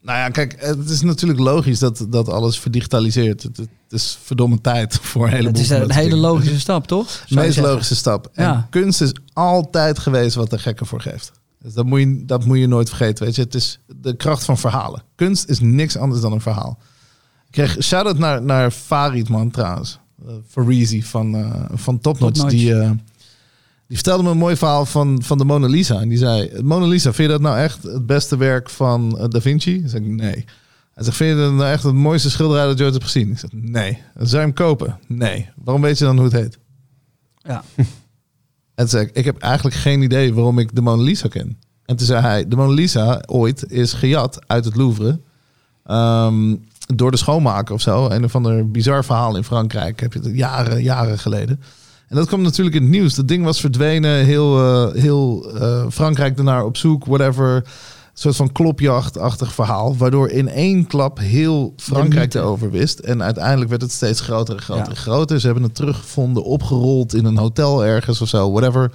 Nou ja, kijk, het is natuurlijk logisch dat, dat alles verdigitaliseert. Het, het is verdomme tijd voor een heleboel Het is een hele dingen. logische stap, toch? De meest logische stap. En Ja. kunst is altijd geweest wat er gekken voor geeft. Dus dat moet, je, dat moet je nooit vergeten. Weet je? Het is de kracht van verhalen. Kunst is niks anders dan een verhaal. Ik kreeg shout-out naar, naar Farid, man, trouwens. Uh, Farizi van, eh van Top Notch. Top Notch. Die, eh, die vertelde me een mooi verhaal van, van de Mona Lisa. En die zei, Mona Lisa, vind je dat nou echt het beste werk van eh, Da Vinci? Ik zeg, nee. Hij zegt, vind je dat nou echt het mooiste schilderij dat je ooit hebt gezien? Ik zeg, nee. Zou je hem kopen? Nee. Waarom weet je dan hoe het heet? Ja. En zei ik, ik heb eigenlijk geen idee waarom ik de Mona Lisa ken. En toen zei hij, de Mona Lisa ooit is gejat uit het Louvre. ehm, door de schoonmaker of zo. Een of ander bizar verhaal in Frankrijk. Heb je het jaren, jaren geleden. En dat kwam natuurlijk in het nieuws. Dat ding was verdwenen. Heel, eh, heel eh, Frankrijk ernaar op zoek. Whatever. Een soort van klopjachtachtig verhaal. Waardoor in één klap heel Frankrijk erover wist. En uiteindelijk werd het steeds groter en groter Ja. en groter. Ze hebben het teruggevonden, opgerold in een hotel ergens of zo. Whatever.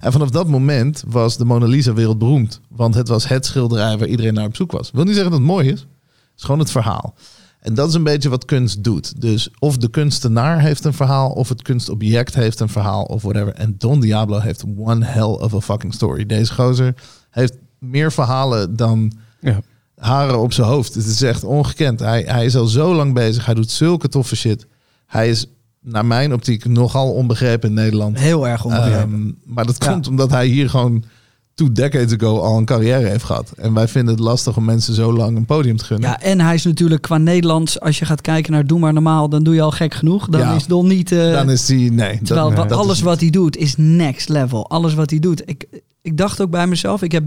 En vanaf dat moment was de Mona Lisa wereldberoemd. Want het was het schilderij waar iedereen naar op zoek was. Wil niet zeggen dat het mooi is. Het is gewoon het verhaal. En dat is een beetje wat kunst doet. Dus of de kunstenaar heeft een verhaal, of het kunstobject heeft een verhaal, of whatever. En Don Diablo heeft one hell of a fucking story. Deze gozer heeft meer verhalen dan Ja. haren op zijn hoofd. Het is echt ongekend. Hij, hij is al zo lang bezig. Hij doet zulke toffe shit. Hij is, naar mijn optiek, nogal onbegrepen in Nederland. Heel erg onbegrepen. Ehm, maar dat Ja. komt omdat hij hier gewoon two decades ago al een carrière heeft gehad. En wij vinden het lastig om mensen zo lang een podium te gunnen. ja, en hij is natuurlijk qua Nederlands, als je gaat kijken naar Doe maar normaal, dan doe je al gek genoeg. Dan Ja. is Don niet... eh, Dan is hij, nee. dat- Terwijl nee, dat alles wat hij doet is next level. Alles wat hij doet. Ik, ik dacht ook bij mezelf, ik heb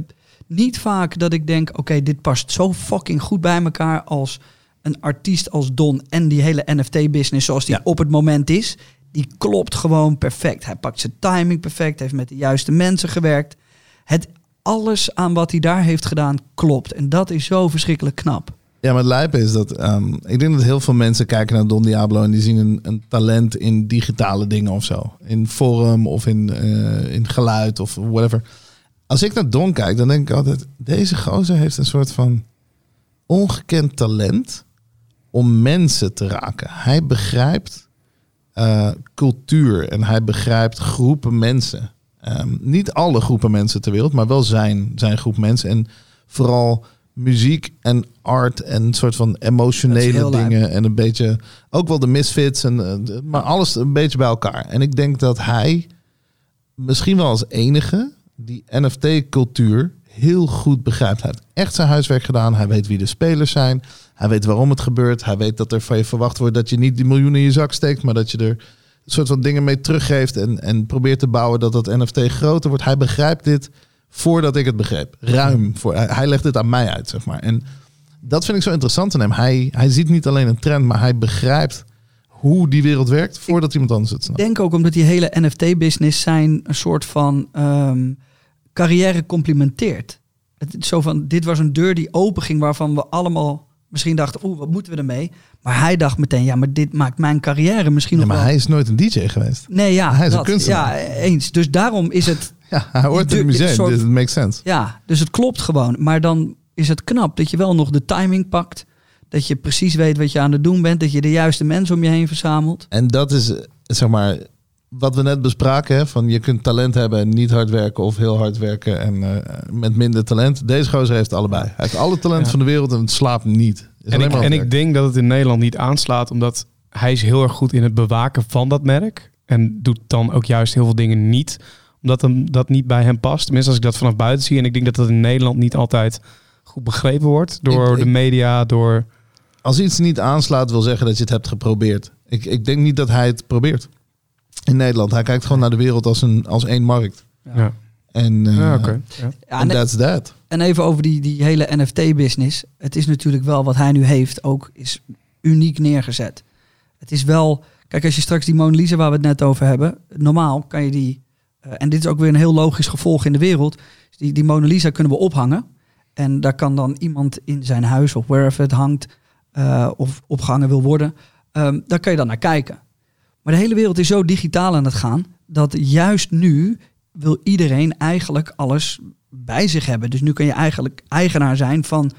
niet vaak dat ik denk, oké, dit past zo fucking goed bij elkaar als een artiest als Don en die hele NFT-business zoals die Ja. op het moment is. Die klopt gewoon perfect. Hij pakt zijn timing perfect, heeft met de juiste mensen gewerkt. Het, alles aan wat hij daar heeft gedaan klopt. En dat is zo verschrikkelijk knap. Ja, maar het lijpe is dat... ehm, ik denk dat heel veel mensen kijken naar Don Diablo... en die zien een, een talent in digitale dingen of zo. In vorm of in, eh, in geluid of whatever. Als ik naar Don kijk, dan denk ik altijd... deze gozer heeft een soort van ongekend talent... om mensen te raken. Hij begrijpt eh, cultuur en hij begrijpt groepen mensen. Ehm, niet alle groepen mensen ter wereld, maar wel zijn, zijn groep mensen. En vooral muziek en art en een soort van emotionele dingen. En een beetje, ook wel de misfits, en, eh, maar alles een beetje bij elkaar. En ik denk dat hij misschien wel als enige die NFT-cultuur heel goed begrijpt. Hij heeft echt zijn huiswerk gedaan. Hij weet wie de spelers zijn. Hij weet waarom het gebeurt. Hij weet dat er van je verwacht wordt dat je niet die miljoenen in je zak steekt, maar dat je er een soort van dingen mee teruggeeft en, en probeert te bouwen dat dat NFT groter wordt. Hij begrijpt dit voordat ik het begreep. Ruim voor. Hij, legt het aan mij uit, zeg maar. En dat vind ik zo interessant aan hem. Hij, hij ziet niet alleen een trend, maar hij begrijpt hoe die wereld werkt voordat iemand anders het Ik snapt. denk ook omdat die hele NFT-business zijn een soort van ehm, carrière complementeert. Het zo van, dit was een deur die open ging waarvan we allemaal misschien dachten, oeh, wat moeten we ermee? Maar hij dacht meteen, ja, maar dit maakt mijn carrière misschien Ja, nog maar wel... hij is nooit een DJ geweest. Nee, ja, hij is een kunstenaar. Ja, eens. Dus daarom is het, Ja, hij hoort in het museum. soort- Dit makes sense. ja, dus het klopt gewoon. Maar dan is het knap dat je wel nog de timing pakt. Dat je precies weet wat je aan het doen bent. Dat je de juiste mensen om je heen verzamelt. En dat is, eh, zeg maar, wat we net bespraken. Hè, van je kunt talent hebben en niet hard werken of heel hard werken en eh, met minder talent. Deze gozer heeft allebei. Hij heeft alle talent Ja. van de wereld en het slaapt niet. Is En, ik, maar en ik denk dat het in Nederland niet aanslaat, omdat hij is heel erg goed in het bewaken van dat merk. En doet dan ook juist heel veel dingen niet, omdat hem, dat niet bij hem past. Tenminste, als ik dat vanaf buiten zie. En ik denk dat dat in Nederland niet altijd goed begrepen wordt door Ik- de media, door... Als iets niet aanslaat, wil zeggen dat je het hebt geprobeerd. Ik, ik denk niet dat hij het probeert. In Nederland. Hij kijkt gewoon naar de wereld als, een, als één markt. Ja, En, eh ja oké. Ja. And that's that. en even over die, die hele NFT-business. Het is natuurlijk wel wat hij nu heeft ook is uniek neergezet. Het is wel... Kijk, als je straks die Mona Lisa waar we het net over hebben... Normaal kan je die... eh, en dit is ook weer een heel logisch gevolg in de wereld. Die, die Mona Lisa kunnen we ophangen. En daar kan dan iemand in zijn huis of wherever het hangt... eh, of opgehangen wil worden... ehm, daar kan je dan naar kijken. Maar de hele wereld is zo digitaal aan het gaan... dat juist nu wil iedereen eigenlijk alles bij zich hebben. Dus nu kan je eigenlijk eigenaar zijn van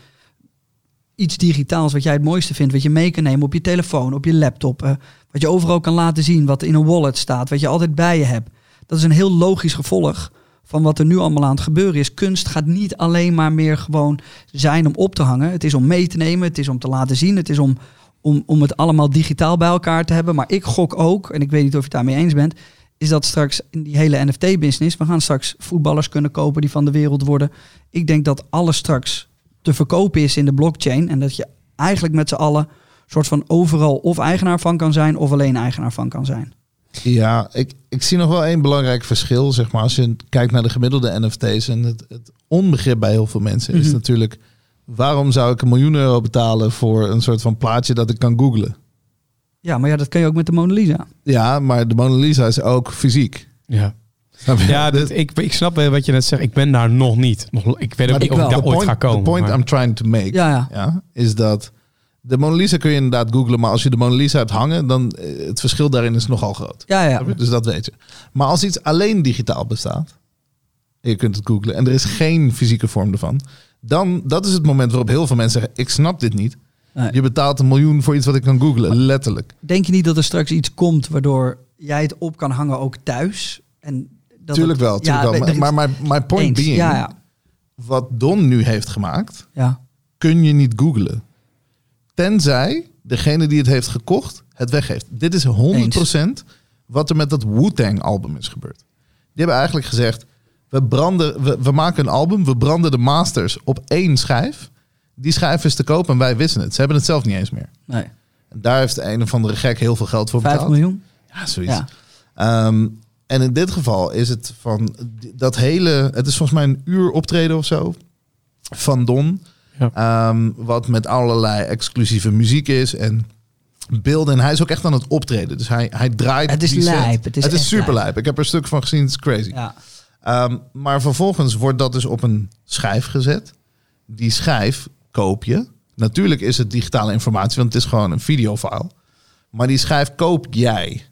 iets digitaals wat jij het mooiste vindt, wat je mee kan nemen op je telefoon, op je laptop, eh, wat je overal kan laten zien, wat in een wallet staat, wat je altijd bij je hebt. Dat is een heel logisch gevolg van wat er nu allemaal aan het gebeuren is. Kunst gaat niet alleen maar meer gewoon zijn om op te hangen. Het is om mee te nemen, het is om te laten zien, het is om, om, om het allemaal digitaal bij elkaar te hebben. Maar ik gok ook, en ik weet niet of je het daarmee eens bent, is dat straks in die hele NFT-business, we gaan straks voetballers kunnen kopen die van de wereld worden. Ik denk dat alles straks te verkopen is in de blockchain en dat je eigenlijk met z'n allen soort van overal of eigenaar van kan zijn of alleen eigenaar van kan zijn. Ja, ik, ik zie nog wel één belangrijk verschil, zeg maar. Als je kijkt naar de gemiddelde NFT's en het, het onbegrip bij heel veel mensen is Mhm. natuurlijk... waarom zou ik een miljoen euro betalen voor een soort van plaatje dat ik kan googlen? Ja, maar ja, dat kan je ook met de Mona Lisa. Ja, maar de Mona Lisa is ook fysiek. Ja, ja dit, ik, ik snap wel wat je net zegt. Ik ben daar nog niet. Nog, ik weet ook niet of ik daar the ooit point, ga komen. the point maar- I'm trying to make, Ja, ja. ja, is dat... De Mona Lisa kun je inderdaad googlen, maar als je de Mona Lisa hebt hangen, dan eh, het verschil daarin is nogal groot. Ja, ja. Dus dat weet je. Maar als iets alleen digitaal bestaat, je kunt het googlen en er is geen fysieke vorm ervan, dan dat is het moment waarop heel veel mensen zeggen: ik snap dit niet. Nee. Je betaalt een miljoen voor iets wat ik kan googlen, letterlijk. Denk je niet dat er straks iets komt waardoor jij het op kan hangen ook thuis? En dat tuurlijk het- wel, tuurlijk ja, wel. Maar, maar my, my point eens. being, Ja, ja. wat Don nu heeft gemaakt, ja. kun je niet googlen. Tenzij degene die het heeft gekocht het weggeeft. Dit is 100% wat er met dat Wu-Tang album is gebeurd. Die hebben eigenlijk gezegd, we, branden, we, we maken een album, we branden de masters op één schijf. Die schijf is te koop en wij wisten het. Ze hebben het zelf niet eens meer. Nee. En daar heeft de een of andere gek heel veel geld voor Vijf betaald. miljoen? Ja, zoiets. Ja. Ehm, en in dit geval is het van dat hele. Het is volgens mij een uur optreden of zo. Van Don. Ja. Ehm, wat met allerlei exclusieve muziek is. En beelden. En hij is ook echt aan het optreden. Dus hij, hij draait. Het is die set. lijp, het is echt super lijp. lijp. Ik heb er een stuk van gezien. Het is crazy. Ja. Ehm, maar vervolgens wordt dat dus op een schijf gezet. Die schijf koop je. Natuurlijk is het digitale informatie, want het is gewoon een videofile. Maar die schijf koop jij.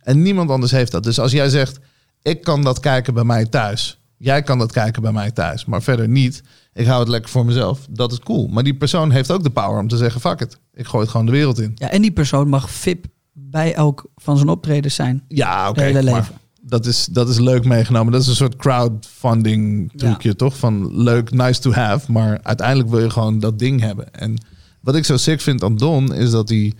En niemand anders heeft dat. Dus als jij zegt, ik kan dat kijken bij mij thuis. Jij kan dat kijken bij mij thuis. Maar verder niet. Ik hou het lekker voor mezelf. Dat is cool. Maar die persoon heeft ook de power om te zeggen, fuck it. Ik gooi het gewoon de wereld in. ja, en die persoon mag VIP bij elk van zijn optredens zijn. Ja, oké. Hele maar leven. Dat is, dat is leuk meegenomen. Dat is een soort crowdfunding trucje, toch? Van leuk, nice to have. Maar uiteindelijk wil je gewoon dat ding hebben. En wat ik zo sick vind aan Don, is dat hij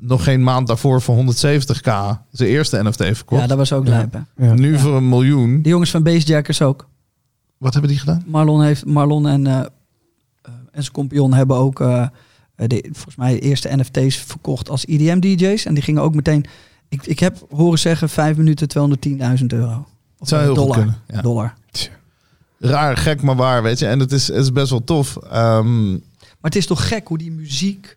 nog geen maand daarvoor voor 170k zijn eerste NFT verkocht. Ja, dat was ook Ja. lijp. Ja. nu Ja. voor een miljoen. De jongens van Bassjackers ook. Wat hebben die gedaan? Marlon, heeft, Marlon en, eh, eh, en zijn compagnon hebben ook eh, de, volgens mij de eerste NFT's verkocht als EDM-DJ's. En die gingen ook meteen... Ik, ik heb horen zeggen 5 minuten 210.000 euro. Of zou heel goed dollar. kunnen, ja. Dollar. Raar, gek, maar waar, weet je. En het is, het is best wel tof. Ehm, Maar het is toch gek hoe die muziek...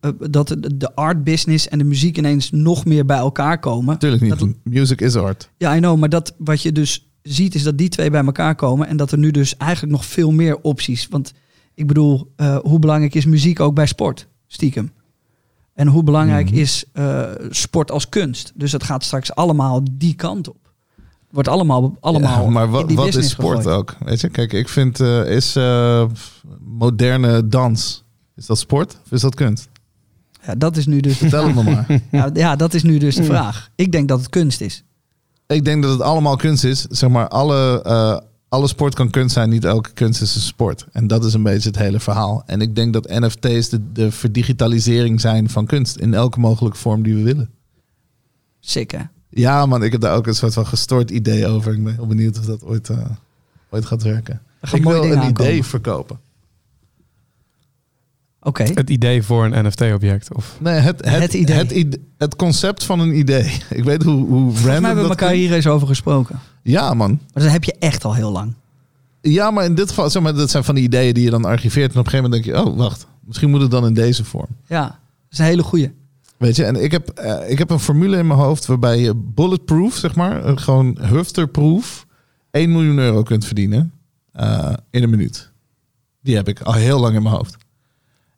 eh, dat de, de art business en de muziek ineens nog meer bij elkaar komen. natuurlijk niet. Dat- Music is art. Ja, I know. Maar dat, wat je dus ziet is dat die twee bij elkaar komen. En dat er nu dus eigenlijk nog veel meer opties. Want ik bedoel, eh, hoe belangrijk is muziek ook bij sport? Stiekem. En hoe belangrijk Mhm. is eh, sport als kunst? Dus het gaat straks allemaal die kant op. Wordt allemaal, allemaal Ja, maar wat, die wat is sport gegooid. ook? Weet je, kijk, ik vind eh, is eh, moderne dans. Is dat sport of is dat kunst? Ja, dat is nu dus Vertel het me maar. ja, ja, dat is nu dus de vraag. Ik denk dat het kunst is. Ik denk dat het allemaal kunst is. Zeg maar, alle, alle sport kan kunst zijn. Niet elke kunst is een sport. En dat is een beetje het hele verhaal. En ik denk dat NFT's de, de verdigitalisering zijn van kunst. In elke mogelijke vorm die we willen. Hè? Ja, man, ik heb daar ook een soort van gestoord idee over. Ik ben heel benieuwd of dat ooit, eh, ooit gaat werken. Er Ik wil een aankomen. idee verkopen. Oké. Het idee voor een NFT-object. Of... Nee, het, het, Het het, idee. Het, concept van een idee. Ik weet hoe, hoe Volgens mij hebben we elkaar hier eens over gesproken. Ja, man. Maar dat heb je echt al heel lang. Ja, maar in dit geval, zeg maar, dat zijn van die ideeën die je dan archiveert. En op een gegeven moment denk je, oh, wacht. Misschien moet het dan in deze vorm. Ja, dat is een hele goeie. Weet je, en ik heb, eh, ik heb een formule in mijn hoofd waarbij je bulletproof, zeg maar, gewoon hufterproof, 1 miljoen euro kunt verdienen eh, in een minuut. Die heb ik al heel lang in mijn hoofd.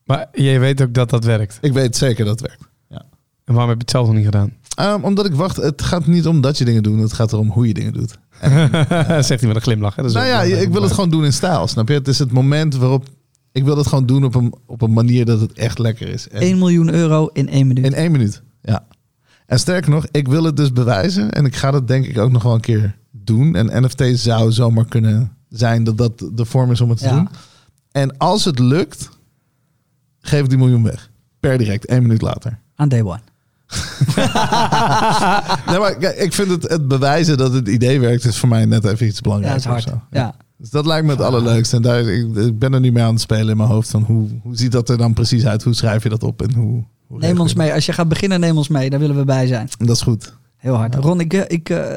Maar je weet ook dat dat werkt. Ik weet zeker dat het werkt. En waarom heb je het zelf nog niet gedaan? Ehm, omdat ik wacht, het gaat niet om dat je dingen doet, het gaat erom hoe je dingen doet. Zegt hij met een glimlach. Hè? Dat is nou ja, ik wil het gewoon doen in stijl, snap je? Het is het moment waarop Ik wil dat gewoon doen op een, op een manier dat het echt lekker is. En 1 miljoen euro in één minuut. in één minuut, ja. En sterker nog, ik wil het dus bewijzen. En ik ga dat denk ik ook nog wel een keer doen. En NFT zou zomaar kunnen zijn dat dat de vorm is om het te Ja. doen. En als het lukt, geef die miljoen weg. Per direct, één minuut later. Aan day one. Nee, maar kijk, ik vind het, het bewijzen dat het idee werkt, is voor mij net even iets Ja, belangrijks. dat is hard. Ja. Dus dat lijkt me het allerleukste. En daar, ik, ik ben er nu mee aan het spelen in mijn hoofd. Van hoe, hoe ziet dat er dan precies uit? Hoe schrijf je dat op? En hoe, Neem ons mee. Als je gaat beginnen, neem ons mee. Daar willen we bij zijn. Dat is goed. Heel hard. Ron, ik, eh, ik, eh,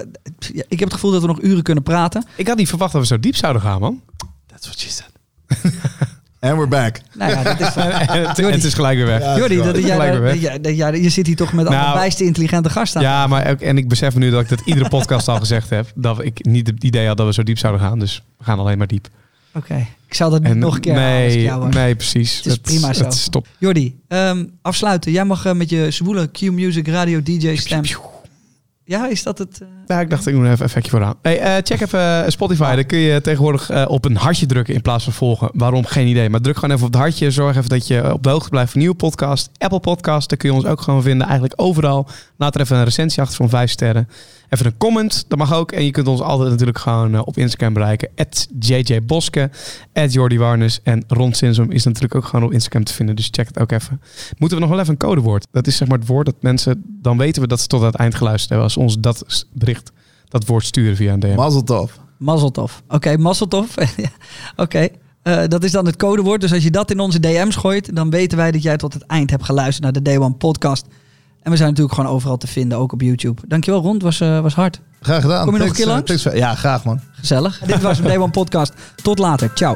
ik heb het gevoel dat we nog uren kunnen praten. Ik had niet verwacht dat we zo diep zouden gaan, man. That's what she said. And we're back. Nou ja, dat is... en het- en het is gelijk weer weg. Ja, Jordi, dat, is jij, dat dat jij- je zit hier toch met Nou, alle wijste intelligente gasten. aan. Ja, maar ook, en ik besef nu dat ik dat iedere podcast al gezegd heb. Dat ik niet het idee had dat we zo diep zouden gaan. Dus we gaan alleen maar diep. Oké, ik zal dat niet nog een keer nee, nee, precies. Het is prima zo. Het stop. Jordi, ehm, afsluiten. Jij mag eh, met je zwoele Q-Music Radio DJ stem. Ja, is dat het? eh? Ja, ik dacht ik er even een effectje vooraan. Hey, eh, check even eh, Spotify. Daar kun je tegenwoordig op een hartje drukken in plaats van volgen. Waarom? Geen idee. Maar druk gewoon even op het hartje. Zorg even dat je op de hoogte blijft van nieuwe podcast. Apple Podcast, daar kun je ons ook gewoon vinden. Eigenlijk overal. Laat er even een recensie achter van 5 sterren. Even een comment, dat mag ook. En je kunt ons altijd natuurlijk gewoon eh, op Instagram bereiken. JJBoske, Jordi Warnes. En Ron Sinsum is natuurlijk ook gewoon op Instagram te vinden. Dus check het ook even. Moeten we nog wel even een codewoord? Dat is zeg maar het woord dat mensen... Dan weten we dat ze tot aan het eind geluisterd hebben. Als ons dat bericht, dat woord sturen via een DM. Mazel tov. Mazzeltof. Oké, Mazzeltof. Ja, Oké, Eh, dat is dan het codewoord. Dus als je dat in onze DM's gooit, dan weten wij dat jij tot het eind hebt geluisterd naar de Day One podcast. En we zijn natuurlijk gewoon overal te vinden, ook op YouTube. Dankjewel Ron, het was, eh, was hard. Graag gedaan. Kom je nog een keer eh, langs? thanks for- ja, graag man. Gezellig. Dit was de Day One podcast. Tot later. Ciao.